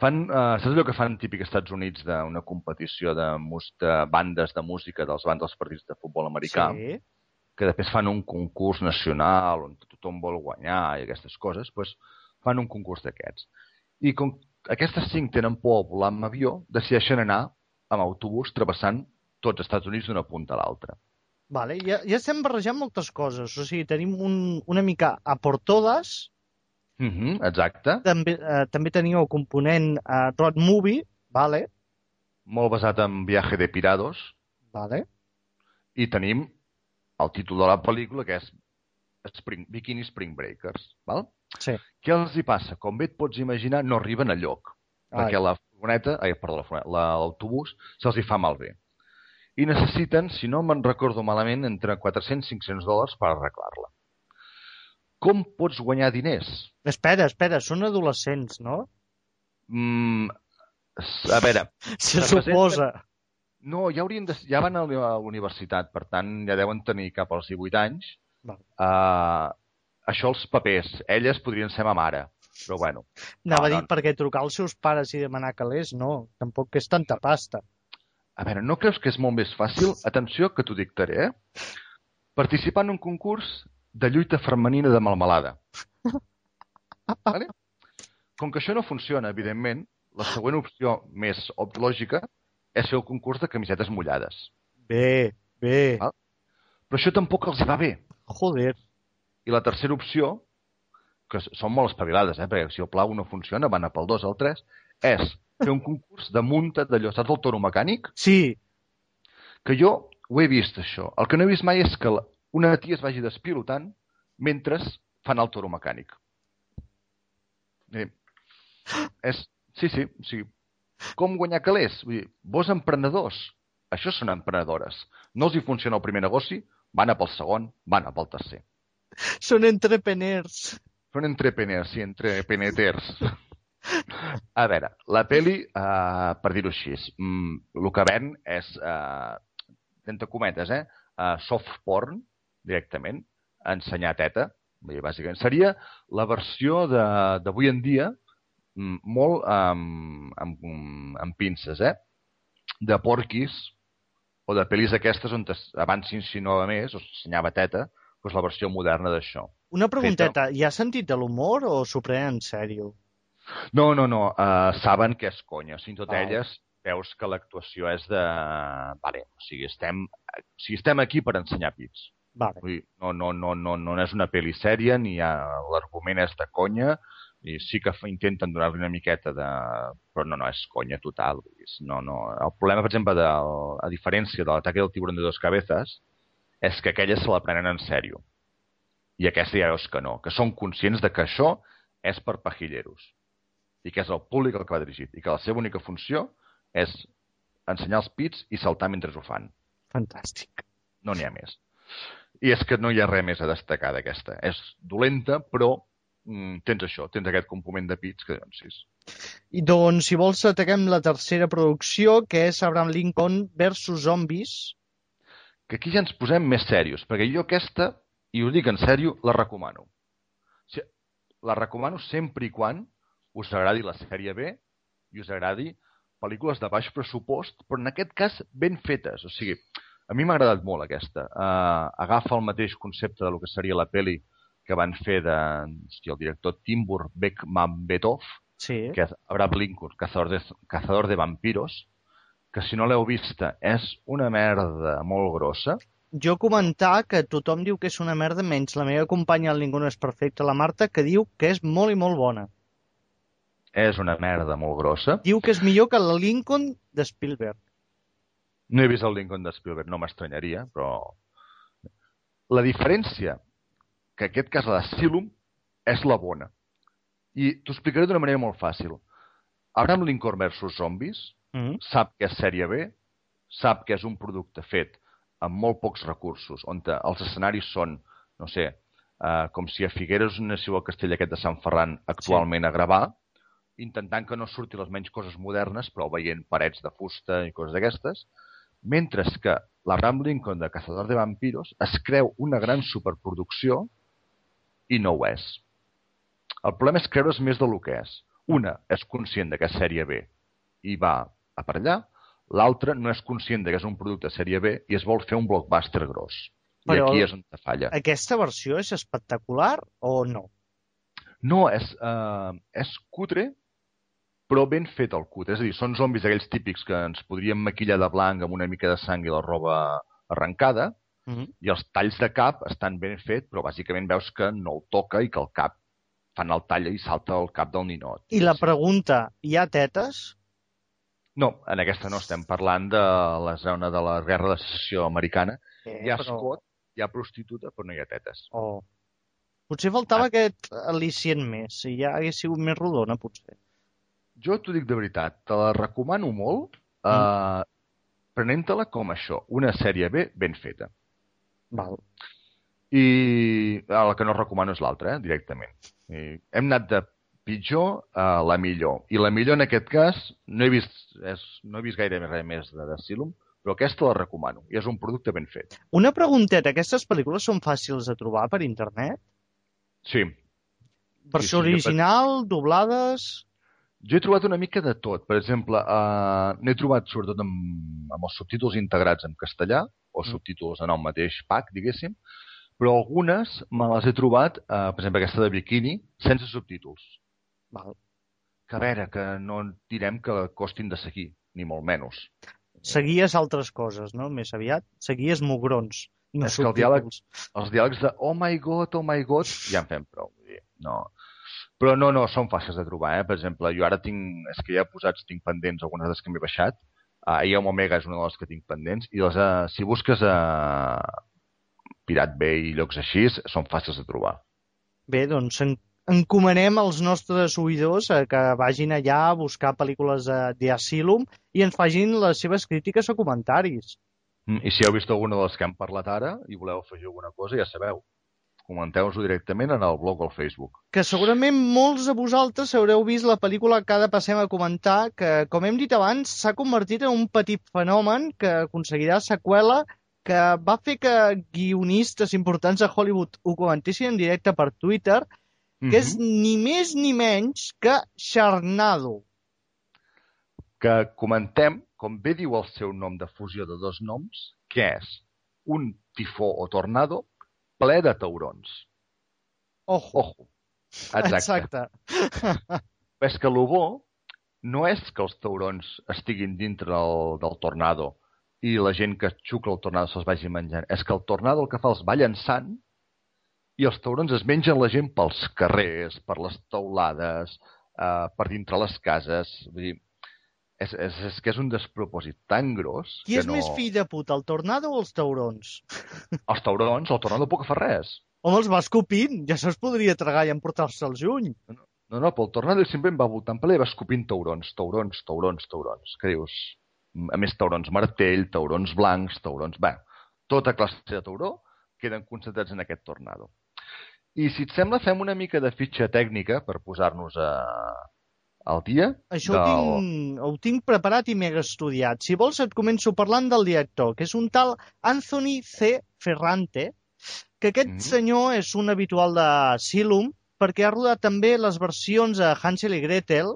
Fan, uh, saps allò que fan típic als Estats Units d'una competició de, mus de bandes de música dels bandes dels partits de futbol americà? Sí. que després fan un concurs nacional on tothom vol guanyar i aquestes coses, doncs fan un concurs d'aquests. I com aquestes cinc tenen por a volar amb avió, decideixen anar amb autobús travessant tots els Estats Units d'una punta a l'altra. Vale, ja, ja estem barrejant moltes coses. O sigui, tenim un, una mica a por todas, Mm -hmm, exacte. també, eh, també teniu el component eh, road movie, vale, Molt basat en Viaje de Pirados. vale, I tenim el títol de la pel·lícula, que és Spring, Bikini Spring Breakers. Val? sí. Què els hi passa? Com bé et pots imaginar, no arriben a lloc. Ai. perquè la furgoneta, ai, perdó, la furgoneta, la- l'autobús se'ls hi fa malbé. i necessiten, si no me'n recordo malament, entre 400 i 500 dòlars per arreglar-la. Com pots guanyar diners? Espera, espera, són adolescents, no? Mm, a veure, Se suposa. no, ja, haurien de, ja van a la a la universitat, per tant, ja deuen tenir cap als 18 anys. Val. Uh, això els papers, elles podrien ser ma mare, però bueno. Anava a no, dir, no. perquè trucar als seus pares i demanar calés, no. Tampoc és tanta pasta. A veure, no creus que és molt més fàcil? Atenció, que t'ho dictaré, eh? Participar en un concurs de lluita femenina de melmelada. Vale? Com que això no funciona, evidentment, la següent opció més lògica és fer el concurs de camisetes mullades. Bé, bé. Val. Però això tampoc els va bé. Joder. I la tercera opció, que són molt espavilades, eh? perquè si el pla 1 no funciona, van a pel 2 o el 3, és fer un concurs de munta d'allò, saps el toro mecànic? Sí, que jo ho he vist, això. El que no he vist mai és que una tia es vagi despilotant mentre fan el toro mecànic. Eh, és... Sí, sí, sí. Com guanyar calés? Vull dir, vos emprenedors, això són emprenedores. No els hi funciona el primer negoci, van a pel segon, van a pel tercer. són entrepreneurs. Són entrepreneurs, sí, entrepeneters. A veure, la peli, uh, per dir-ho així, mm, el que ven és, uh, entre cometes, eh, uh, soft porn, directament, ensenyar teta, vull dir, bàsicament. Seria la versió d'avui en dia, mm, molt um, amb, amb pinces, eh? De porquis o de pel·lis aquestes on abans s'insinuava més, o s'ensenyava teta, doncs la versió moderna d'això. Una pregunteta, hi ha sentit de l'humor o s'ho prenen en sèrio? No, no, no. Uh, saben que és conya. Si tot Val. elles veus que l'actuació és de... Vale, o sigui, estem, o sigui, estem aquí per ensenyar pits. Vale. Vull dir, no, no, no, no, no és una pel·li sèria, ni ha... l'argument és de conya, i sí que intenten donar-li una miqueta de... Però no, no, és conya total. No, no. El problema, per exemple, de, a diferència de l'ataque del tiburón de dos cabezas, és que aquelles se la prenen en sèrio. I aquesta ja veus que no, que són conscients de que això és per pajilleros i que és el públic al que va dirigit i que la seva única funció és ensenyar els pits i saltar mentre ho fan. Fantàstic. No n'hi ha més. I és que no hi ha res més a destacar d'aquesta. És dolenta, però mm, tens això, tens aquest component de pits que doncs sí. I doncs, si vols, ataquem la tercera producció, que és Abraham Lincoln versus Zombies. Que aquí ja ens posem més serios, perquè jo aquesta, i ho dic en sèrio, la recomano. O sigui, la recomano sempre i quan us agradi la sèrie B i us agradi pel·lícules de baix pressupost, però en aquest cas ben fetes. O sigui, a mi m'ha agradat molt aquesta. Uh, agafa el mateix concepte de lo que seria la peli que van fer de, hòstia, el director Timbur Bekmambetov, Sí. que és Abraham Lincoln, cazador de, cazador de vampiros, que si no l'heu vista és una merda molt grossa. Jo comentar que tothom diu que és una merda, menys la meva companya el Ningú no és perfecte, la Marta, que diu que és molt i molt bona. És una merda molt grossa. Diu que és millor que la Lincoln de Spielberg. No he vist el Lincoln de Spielberg, no m'estranyaria, però... La diferència que en aquest cas la d'Asylum és la bona. I t'ho explicaré d'una manera molt fàcil. Abraham Lincoln versus Zombies Mm. sap que és sèrie B, sap que és un producte fet amb molt pocs recursos, on els escenaris són, no sé, uh, com si a Figueres anéssiu al castell aquest de Sant Ferran actualment sí. a gravar, intentant que no surti les menys coses modernes, però veient parets de fusta i coses d'aquestes, mentre que l'Abraham Lincoln de Cazador de Vampiros es creu una gran superproducció i no ho és. El problema és creure's més del que és. Una és conscient de que és sèrie B i va a per allà, l'altra no és conscient de que és un producte sèrie B i es vol fer un blockbuster gros. I Però- aquí és on te falla. Aquesta versió és espectacular o no? No, és, uh, és cutre, però ben fet el cutre. És a dir, són zombis aquells típics que ens podríem maquillar de blanc amb una mica de sang i la roba arrencada, Mm -hmm. i els talls de cap estan ben fet, però bàsicament veus que no el toca i que el cap fan el tall i salta el cap del ninot. I la pregunta, hi ha tetes? No, en aquesta no estem parlant de la zona de la guerra de secessió americana. Eh, Hi ha escot, hi ha prostituta, però no hi ha tetes. Oh. Potser faltava Ah. aquest al·licient més, si ja hagués sigut més rodona, potser. Jo t'ho dic de veritat, te la recomano molt. Uh, prenent-la com això, una sèrie B ben feta. Val. I el que no recomano és l'altra, eh, directament. I hem anat de pitjor a la millor. I la millor en aquest cas, no he vist, és, no he vist gaire res més de Asylum, però aquesta la recomano. I és un producte ben fet. Una pregunteta, aquestes pel·lícules són fàcils de trobar per internet? Sí, Versió sí, jo original, doblades... Jo he trobat una mica de tot. Per exemple, uh, n'he trobat sobretot amb, amb els subtítols integrats en castellà, o subtítols en el mateix pack, diguéssim, però algunes me les he trobat, uh, per exemple, aquesta de Bikini, sense subtítols. Val. Que a veure, que no direm que costin de seguir, ni molt menys. Seguies altres coses, no? Més aviat. Seguies mugrons. No És que el diàleg-. Els diàlegs de oh my god, oh my god, ja en fem prou. vull dir, No. Però no, no, són fàcils de trobar, eh? Per exemple, jo ara tinc, és que ja posats, tinc pendents algunes de les que m'he baixat. Uh, IAM Omega és una de les que tinc pendents. I les, uh, si busques a uh, Pirat Bay i llocs així, són fàcils de trobar. Bé, doncs en encomanem als nostres oïdors a que vagin allà a buscar pel·lícules eh, d'Asylum i ens facin les seves crítiques o comentaris. Mm, I si heu vist alguna de les que hem parlat ara i voleu afegir alguna cosa, ja sabeu. Comenteu-nos-ho directament en el blog o al Facebook. Que segurament molts de vosaltres haureu vist la pel·lícula que ara passem a comentar, que, com hem dit abans, s'ha convertit en un petit fenomen que aconseguirà seqüela que va fer que guionistes importants de Hollywood ho comentessin en directe per Twitter, que és ni més ni menys que Sharknado. que comentem, com bé diu el seu nom de fusió de dos noms, que és un tifó o tornado ple de taurons. Ojo. Ojo. Exacte. Exacte. És que el bo no és que els taurons estiguin dintre del, del tornado i la gent que xucla el tornado se'ls vagi menjant. És que el tornado el que fa els va llançant i els taurons es mengen la gent pels carrers, per les teulades, eh, per dintre les cases. Vull dir, és, és, és que és un despropòsit tan gros Qui és no... més fill de puta, el tornado o els taurons? Els taurons, el tornado puc fer res. Home, els va escopint, ja se'ls podria tragar i emportar-se'ls lluny. No, no, pel tornado ell sempre em va voltant allà i va escopint taurons, taurons, taurons, taurons. Què dius? A més, taurons martell, taurons blancs, taurons... Bé, tota classe de tauró queden concentrats en aquest tornado. I si et sembla, fem una mica de fitxa tècnica per posar-nos a... al dia. Això ho, tinc, ho tinc preparat i mega estudiat. Si vols et començo parlant del director, que és un tal Anthony C. Ferrante, que aquest Mhm. senyor és un habitual de Silum, perquè ha rodat també les versions de Hansel i Gretel,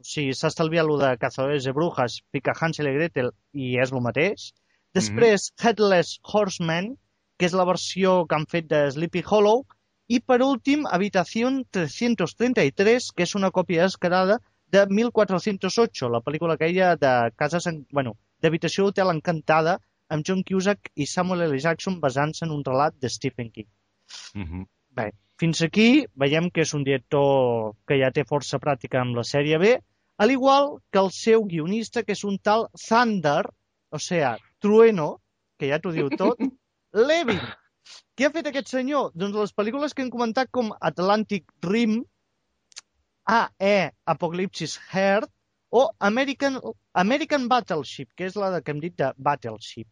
o sigui, s'ha estalviat lo de Cazadores de Brujas, fica Hansel i Gretel i és el mateix. Després, Headless Horseman, que és la versió que han fet de Sleepy Hollow, i per últim, Habitació 333, que és una còpia descarada de 1408, la pel·lícula aquella de cases, en... bueno, d'Habitació d'Hotel Encantada, amb John Cusack i Samuel L. Jackson basant-se en un relat de Stephen King. Mm -hmm. Bé, fins aquí veiem que és un director que ja té força pràctica amb la sèrie B, al igual que el seu guionista, que és un tal Thunder, o sea, Trueno, que ja t'ho diu tot, Levin. Què ha fet aquest senyor? Doncs les pel·lícules que hem comentat com Atlantic Rim, AE Apocalipsis Heart o American, American Battleship, que és la de que hem dit de Battleship.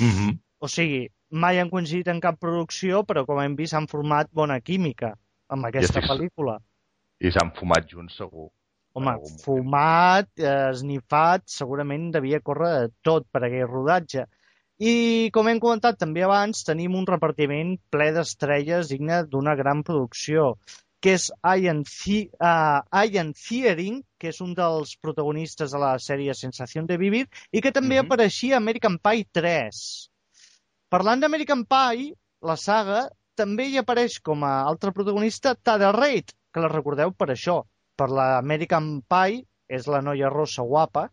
Mm -hmm. O sigui, mai han coincidit en cap producció, però com hem vist han format bona química amb aquesta estic- pel·lícula. I s'han fumat junts, segur. Home, fumat, eh, esnifat, segurament devia córrer de tot per aquell rodatge. I, com hem comentat també abans, tenim un repartiment ple d'estrelles digne d'una gran producció, que és Ian, The uh, Ian Thiering, que és un dels protagonistes de la sèrie Sensació de Vivir, i que també Mhm. apareixia a American Pie 3. Parlant d'American Pie, la saga, també hi apareix com a altre protagonista Tara Reid, que la recordeu per això, per la American Pie, és la noia rossa guapa,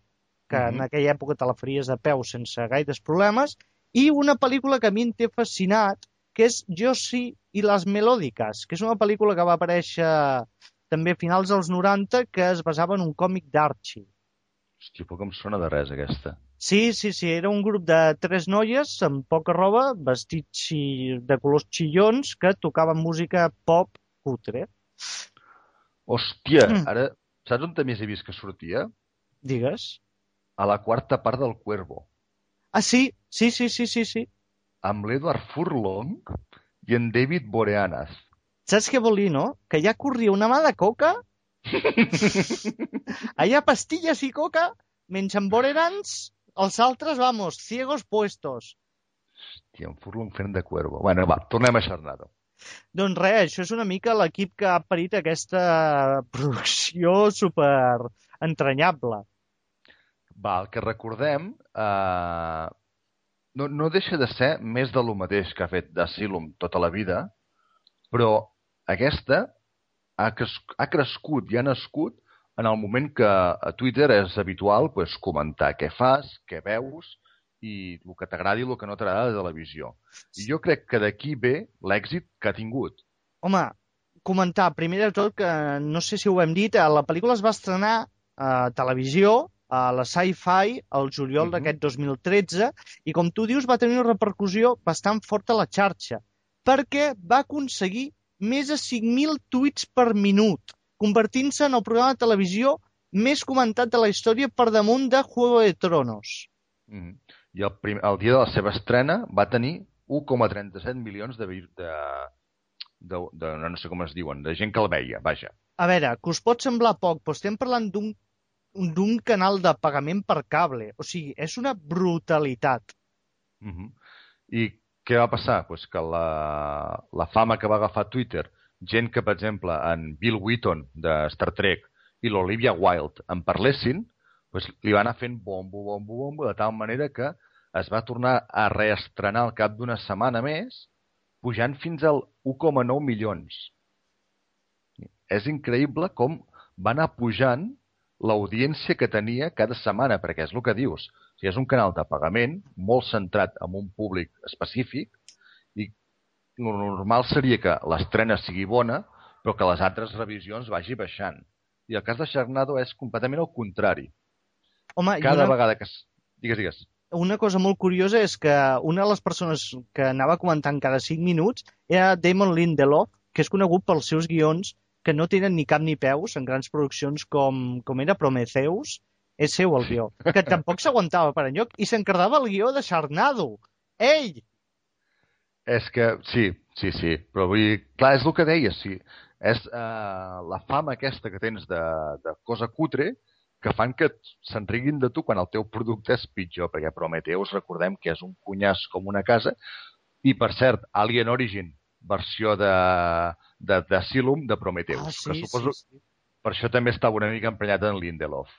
que Mhm. en aquella època te la faries de peu sense gaires problemes, i una pel·lícula que a mi em té fascinat, que és Josie i les Melòdiques, que és una pel·lícula que va aparèixer també a finals dels 90, que es basava en un còmic d'Archie. Hòstia, poc em sona de res, aquesta. Sí, sí, sí, era un grup de tres noies amb poca roba, vestits de colors xillons, que tocaven música pop cutre. Hòstia, Mm. ara... Saps on també he vist que sortia? Digues. A la quarta part del Cuervo. Ah, sí, sí, sí, sí, sí, sí. amb l'Edward Furlong i en David Boreanaz. Saps què vol dir, no? Que ja corria una mà de coca, allà pastilles i coca, mengen borerans, els altres, vamos, ciegos puestos. Hòstia, en Furlong fent de cuervo. Bueno, va, tornem a Xarnado. Doncs res, això és una mica l'equip que ha parit aquesta producció super entranyable. Va, el que recordem eh, no, no deixa de ser més de lo mateix que ha fet d'Asylum tota la vida, però aquesta ha, cres ha crescut i ha nascut en el moment que a Twitter és habitual pues, comentar què fas, què veus i el que t'agradi i el que no t'agrada de la televisió. I jo crec que d'aquí ve l'èxit que ha tingut. Home, comentar, primer de tot, que no sé si ho hem dit, eh, la pel·lícula es va estrenar a televisió, a la Sci-Fi, el juliol Mhm. d'aquest 2013, i com tu dius, va tenir una repercussió bastant forta a la xarxa, perquè va aconseguir més de 5.000 tuits per minut, convertint-se en el programa de televisió més comentat de la història per damunt de Juego de Tronos. Mm. I el, prim, el dia de la seva estrena va tenir 1,37 milions de, de, de, de, no sé com es diuen, de gent que el veia, vaja. A veure, que us pot semblar poc, però estem parlant d'un d'un canal de pagament per cable. O sigui, és una brutalitat. Mm -hmm. I què va passar? Pues que la, la fama que va agafar Twitter, gent que, per exemple, en Bill Wheaton de Star Trek i l'Olivia Wilde en parlessin, pues li va anar fent bombo, bombo, bombo, de tal manera que es va tornar a reestrenar al cap d'una setmana més, pujant fins al 1,9 milions. És increïble com va anar pujant l'audiència que tenia cada setmana, perquè és el que dius. O sigui, és un canal de pagament molt centrat en un públic específic i el normal seria que l'estrena sigui bona, però que les altres revisions vagi baixant. I el cas de Sharknado és completament el contrari. Home, Cada una, vegada que... es- Digues, digues. una cosa molt curiosa és que una de les persones que anava comentant cada 5 minuts era Damon Lindelof, que és conegut pels seus guions que no tenen ni cap ni peus en grans produccions com, com era Prometheus, és seu el guió, que tampoc s'aguantava per enlloc i s'encardava el guió de Sharknado. Ell! És que, sí, sí, sí, però vull dir, clar, és el que deies, sí. És uh, la fama aquesta que tens de, de cosa cutre que fan que se'n riguin de tu quan el teu producte és pitjor, perquè Prometheus, recordem que és un cunyàs com una casa, i per cert, Alien Origin, versió de de d'Asylum de Prometheus, Ah, que sí, suposo sí, sí. per això també estava una mica emprenyat en Lindelof.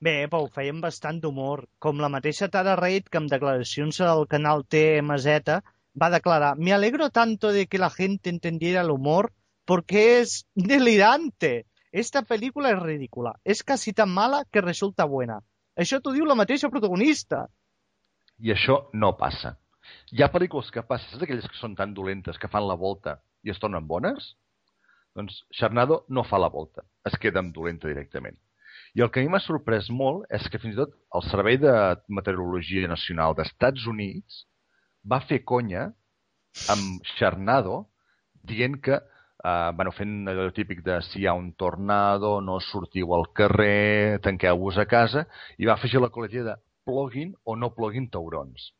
Bé, però ho feien bastant d'humor. Com la mateixa Tara Reid, que amb declaracions al canal TMZ va declarar «Me alegro tanto de que la gente entendiera el humor porque es delirante. Esta película es ridícula. Es casi tan mala que resulta buena». Això t'ho diu la mateixa protagonista. I això no passa. Hi ha pel·lícules que passen, saps aquelles que són tan dolentes que fan la volta i es tornen bones? Doncs Sharnado no fa la volta, es queda amb dolenta directament. I el que a mi m'ha sorprès molt és que fins i tot el Servei de Meteorologia Nacional d'Estats Units va fer conya amb Sharnado dient que, eh, bueno, fent allò típic de si hi ha un tornado, no sortiu al carrer, tanqueu-vos a casa, i va afegir la col·legia de ploguin o no ploguin taurons.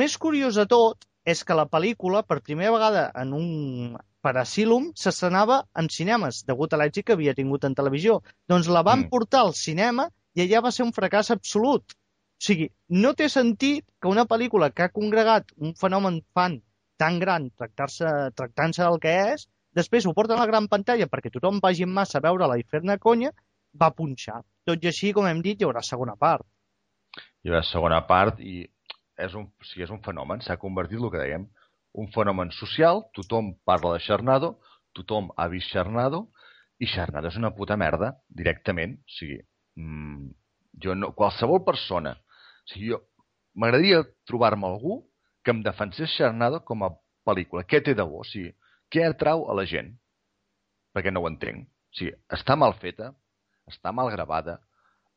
Més curiós de tot és que la pel·lícula, per primera vegada en un per Asylum, s'estrenava en cinemes, degut a l'èxit que havia tingut en televisió. Doncs la van Mm. portar al cinema i allà va ser un fracàs absolut. O sigui, no té sentit que una pel·lícula que ha congregat un fenomen fan tan gran tractar-se tractant-se del que és, després ho porten a la gran pantalla perquè tothom vagi en massa a veure-la i fer-ne conya, va punxar. Tot i així, com hem dit, hi haurà segona part. I la segona part, i és un, sí, és un fenomen, s'ha convertit, el que dèiem, un fenomen social, tothom parla de Xarnado, tothom ha vist Xarnado, i Xarnado és una puta merda, directament. O sigui, mmm, jo no, qualsevol persona, o sigui, jo, m'agradaria trobar-me algú que em defensés Xarnado com a pel·lícula. Què té de bo? O sigui, què atrau a la gent? Perquè no ho entenc. O sigui, està mal feta, està mal gravada,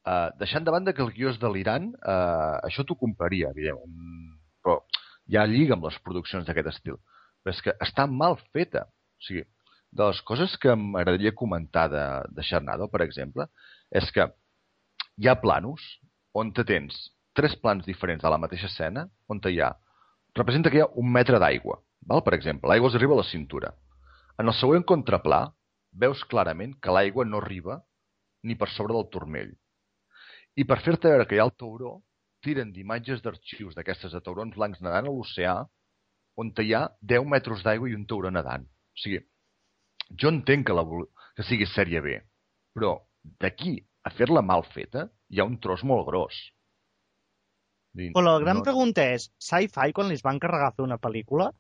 Uh, deixant de banda que el guió és de l'Iran, uh, això t'ho compraria, evidentment. Però ja lliga amb les produccions d'aquest estil. Però és que està mal feta. O sigui, de les coses que m'agradaria comentar de, de Xarnado, per exemple, és que hi ha planos on te tens tres plans diferents de la mateixa escena on hi ha... Representa que hi ha un metre d'aigua, val? per exemple. L'aigua arriba a la cintura. En el següent contraplà veus clarament que l'aigua no arriba ni per sobre del turmell. I per fer-te veure que hi ha el tauró, tiren d'imatges d'arxius d'aquestes de taurons blancs nedant a l'oceà on hi ha 10 metres d'aigua i un tauró nedant. O sigui, jo entenc que, la, que sigui sèrie B, però d'aquí a fer-la mal feta hi ha un tros molt gros. Dir, però la gran no... pregunta és, Sci-Fi, quan li van carregar fer una pel·lícula,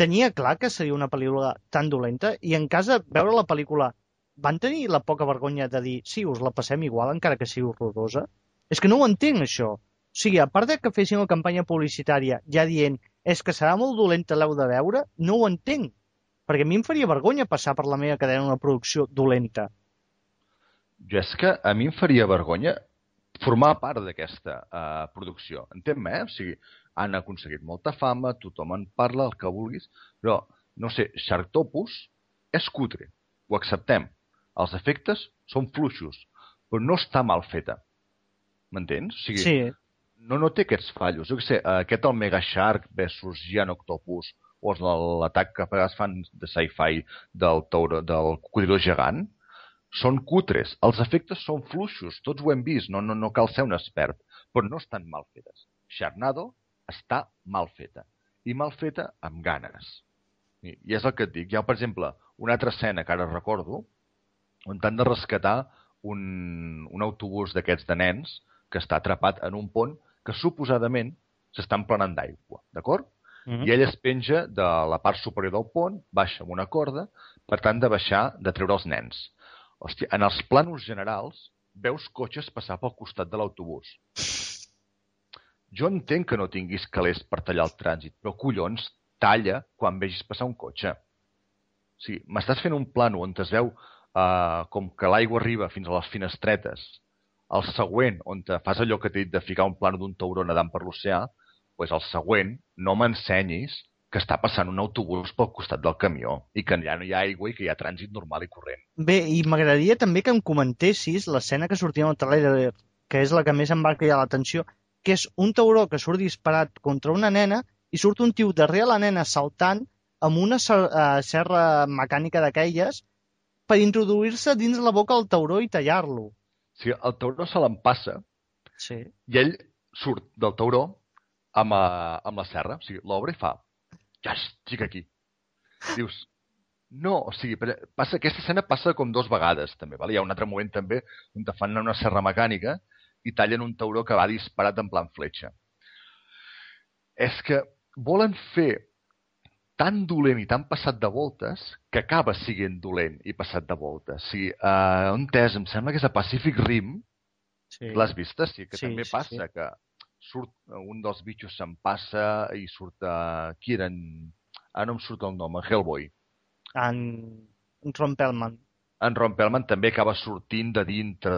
tenia clar que seria una pel·lícula tan dolenta i en cas de veure la pel·lícula van tenir la poca vergonya de dir sí, us la passem igual encara que sigui horrorosa? És que no ho entenc, això. O sigui, a part de que fessin una campanya publicitària ja dient és que serà molt dolenta l'heu de veure, no ho entenc. Perquè a mi em faria vergonya passar per la meva cadena una producció dolenta. Jo és que a mi em faria vergonya formar part d'aquesta uh, producció. Entén-me, eh? O sigui, han aconseguit molta fama, tothom en parla, el que vulguis, però, no sé, Sharktopus és cutre, ho acceptem. Els efectes són fluixos, però no està mal feta. M'entens? O sigui, sí. no, no té aquests fallos. Jo què sé, aquest el Mega Shark versus Giant Octopus o l'atac que vegades fan de sci-fi del, tauro, del cocodrilo gegant, són cutres. Els efectes són fluixos, tots ho hem vist, no, no, no cal ser un expert, però no estan mal fetes. Charnado està mal feta, i mal feta amb ganes. I, i és el que et dic. Hi ha, per exemple, una altra escena que ara recordo, on t'han de rescatar un, un autobús d'aquests de nens que està atrapat en un pont que suposadament s'està emplenant d'aigua, d'acord? Mm -hmm. I ell es penja de la part superior del pont, baixa amb una corda, per tant de baixar, de treure els nens. Hòstia, en els plànols generals veus cotxes passar pel costat de l'autobús. Jo entenc que no tinguis calés per tallar el trànsit, però collons, talla quan vegis passar un cotxe. O sigui, m'estàs fent un plano on es veu uh, com que l'aigua arriba fins a les finestretes, el següent, on te fas allò que t'he dit de ficar un plano d'un tauró nedant per l'oceà, pues el següent, no m'ensenyis que està passant un autobús pel costat del camió i que allà no hi ha aigua i que hi ha trànsit normal i corrent. Bé, i m'agradaria també que em comentessis l'escena que sortia en el trailer, que és la que més em va cridar l'atenció, que és un tauró que surt disparat contra una nena i surt un tio darrere la nena saltant amb una uh, serra mecànica d'aquelles per introduir-se dins la boca del tauró i tallar-lo. Sí, el tauró se l'empassa sí. i ell surt del tauró amb, uh, amb la serra, o sigui, l'obre i fa ja estic aquí. Dius, no, o sigui, passa, aquesta escena passa com dos vegades, també. Val? Hi ha un altre moment també on te fan una serra mecànica i tallen un tauró que va disparat en plan fletxa. És que volen fer tan dolent i tan passat de voltes que acaba sent dolent i passat de voltes. Sí, uh, on és? Em sembla que és a Pacific Rim. Sí. L'has vist? Sí, que sí, també passa sí. que surt un dels bitxos se'n passa i surt uh, qui era en... Ara no em surt el nom, en Hellboy. En, en Ron Perlman. En Ron Perlman també acaba sortint de dintre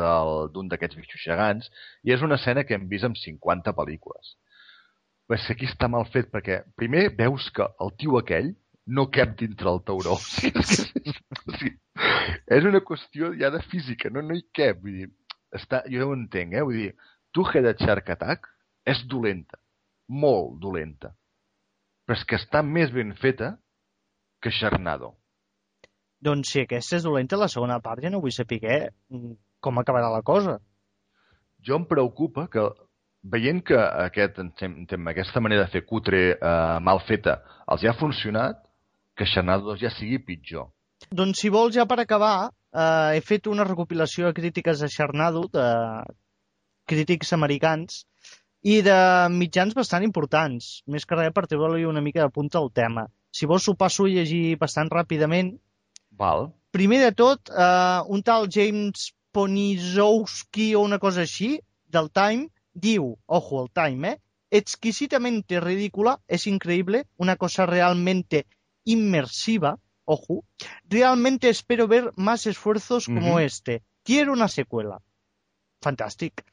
d'un d'aquests bitxos gegants i és una escena que hem vist en 50 pel·lícules. Que aquí està mal fet perquè primer veus que el tio aquell no cap dintre el tauró. Sí, és, que, sí, és una qüestió ja de física, no, no hi cap. Vull dir, està, jo ja ho entenc, eh? Vull dir, tu Head Shark Attack és dolenta, molt dolenta, però és que està més ben feta que Sharnado. Doncs si aquesta és dolenta, la segona part ja no vull saber mm, com acabarà la cosa. Jo em preocupa que, veient que aquest, aquesta manera de fer cutre eh, mal feta els ja ha funcionat, que Sharnado 2 ja sigui pitjor. Doncs si vols, ja per acabar, eh, he fet una recopilació de crítiques de Sharnado, de crítics americans, i de mitjans bastant importants, més que res per treure-li una mica de punta al tema. Si vols, ho passo a llegir bastant ràpidament. Val. Primer de tot, uh, un tal James Ponizowski o una cosa així, del Time, diu, ojo, el Time, eh? exquisitamente ridícula, es increíble, una cosa realmente inmersiva, ojo, realmente espero ver más esfuerzos como uh -huh. este. Quiero una secuela. Fantàstic.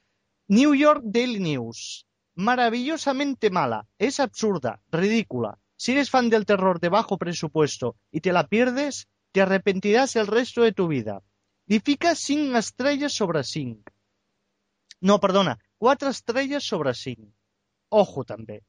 New York Daily News. Maravillosamente mala. Es absurda, ridícula. Si eres fan del terror de bajo presupuesto y te la pierdes, te arrepentirás el resto de tu vida. Li fica 5 estrelles sobre 5. No, perdona, 4 estrellas sobre 5. Ojo també.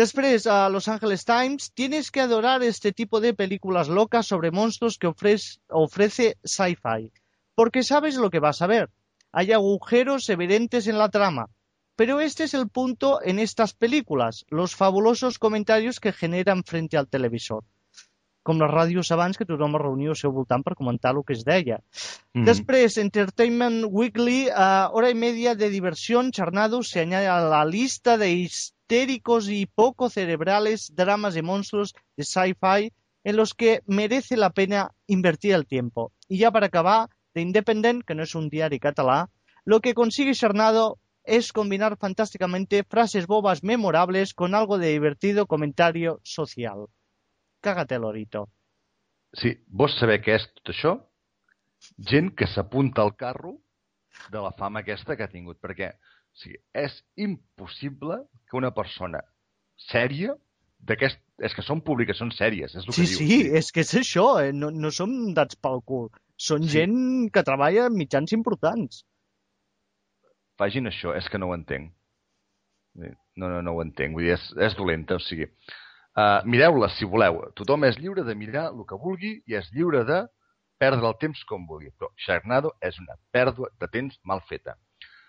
Després, a Los Angeles Times, tienes que adorar este tipo de películas locas sobre monstruos que ofrece, ofrece sci-fi, porque sabes lo que vas a ver. Hay agujeros evidentes en la trama, pero este es el punto en estas películas, los fabulosos comentarios que generan frente al televisor. Com les ràdios abans que tothom es reunia al seu voltant per comentar el que es deia. Mm. Després, Entertainment Weekly, uh, hora y media de diversión, Charnado se añade a la lista de histéricos y poco cerebrales dramas de monstruos de sci-fi en los que merece la pena invertir el tiempo. Y ya para acabar, The Independent, que no es un diario catalá, lo que consigue Charnado es combinar fantásticamente frases bobas memorables con algo de divertido comentario social. Cágate, Lorito. Sí, vols saber què és tot això? Gent que s'apunta al carro de la fama aquesta que ha tingut, perquè o sigui, és impossible que una persona sèria d'aquest... És que són publicacions sèries, és el Sí, que diu. sí, és que és això, eh? no, no som dats pel cul. Són Sí. gent que treballa en mitjans importants. Facin això, és que no ho entenc. No, no, no ho entenc. Vull dir, és, és dolenta, o sigui... Uh, Mireu-la, si voleu. Tothom és lliure de mirar el que vulgui i és lliure de perdre el temps com vulgui. Però Sharknado és una pèrdua de temps mal feta.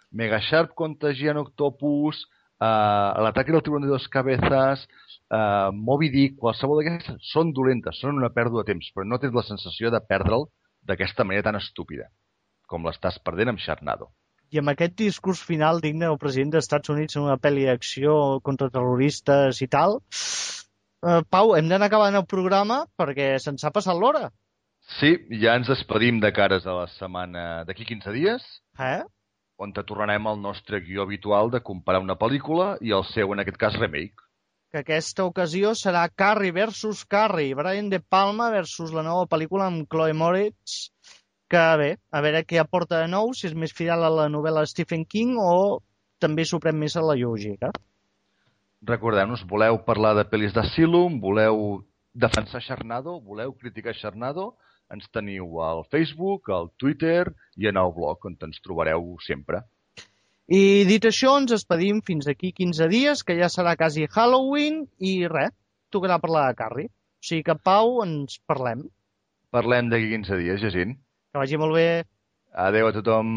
Mega Sharp Contagian Octopus, uh, l'ataque del tiburón de dos cabezas, uh, Moby Dick, qualsevol d'aquestes, són dolentes, són una pèrdua de temps, però no tens la sensació de perdre'l d'aquesta manera tan estúpida com l'estàs perdent amb Sharknado. I amb aquest discurs final digne del president dels Estats Units en una pel·li d'acció contra terroristes i tal, eh, Pau, hem d'anar acabant el programa perquè se'ns ha passat l'hora. Sí, ja ens despedim de cares a la setmana d'aquí 15 dies, Eh? on te tornarem al nostre guió habitual de comparar una pel·lícula i el seu, en aquest cas, remake. Que aquesta ocasió serà Carrie versus Carrie, Brian De Palma versus la nova pel·lícula amb Chloe Moritz, que bé, a veure què aporta de nou, si és més fidel a la novel·la de Stephen King o també s'ho pren més a la lleugera. Recordeu-nos, voleu parlar de pel·lis d'Asylum, voleu defensar Sharknado, voleu criticar Sharknado, ens teniu al Facebook, al Twitter i en el blog, on ens trobareu sempre. I dit això, ens despedim fins d'aquí 15 dies, que ja serà quasi Halloween, i res, tocarà parlar de Carrie. O sigui que, Pau, ens parlem. Parlem d'aquí 15 dies, Jacint. Que vagi molt bé. Adeu a tothom.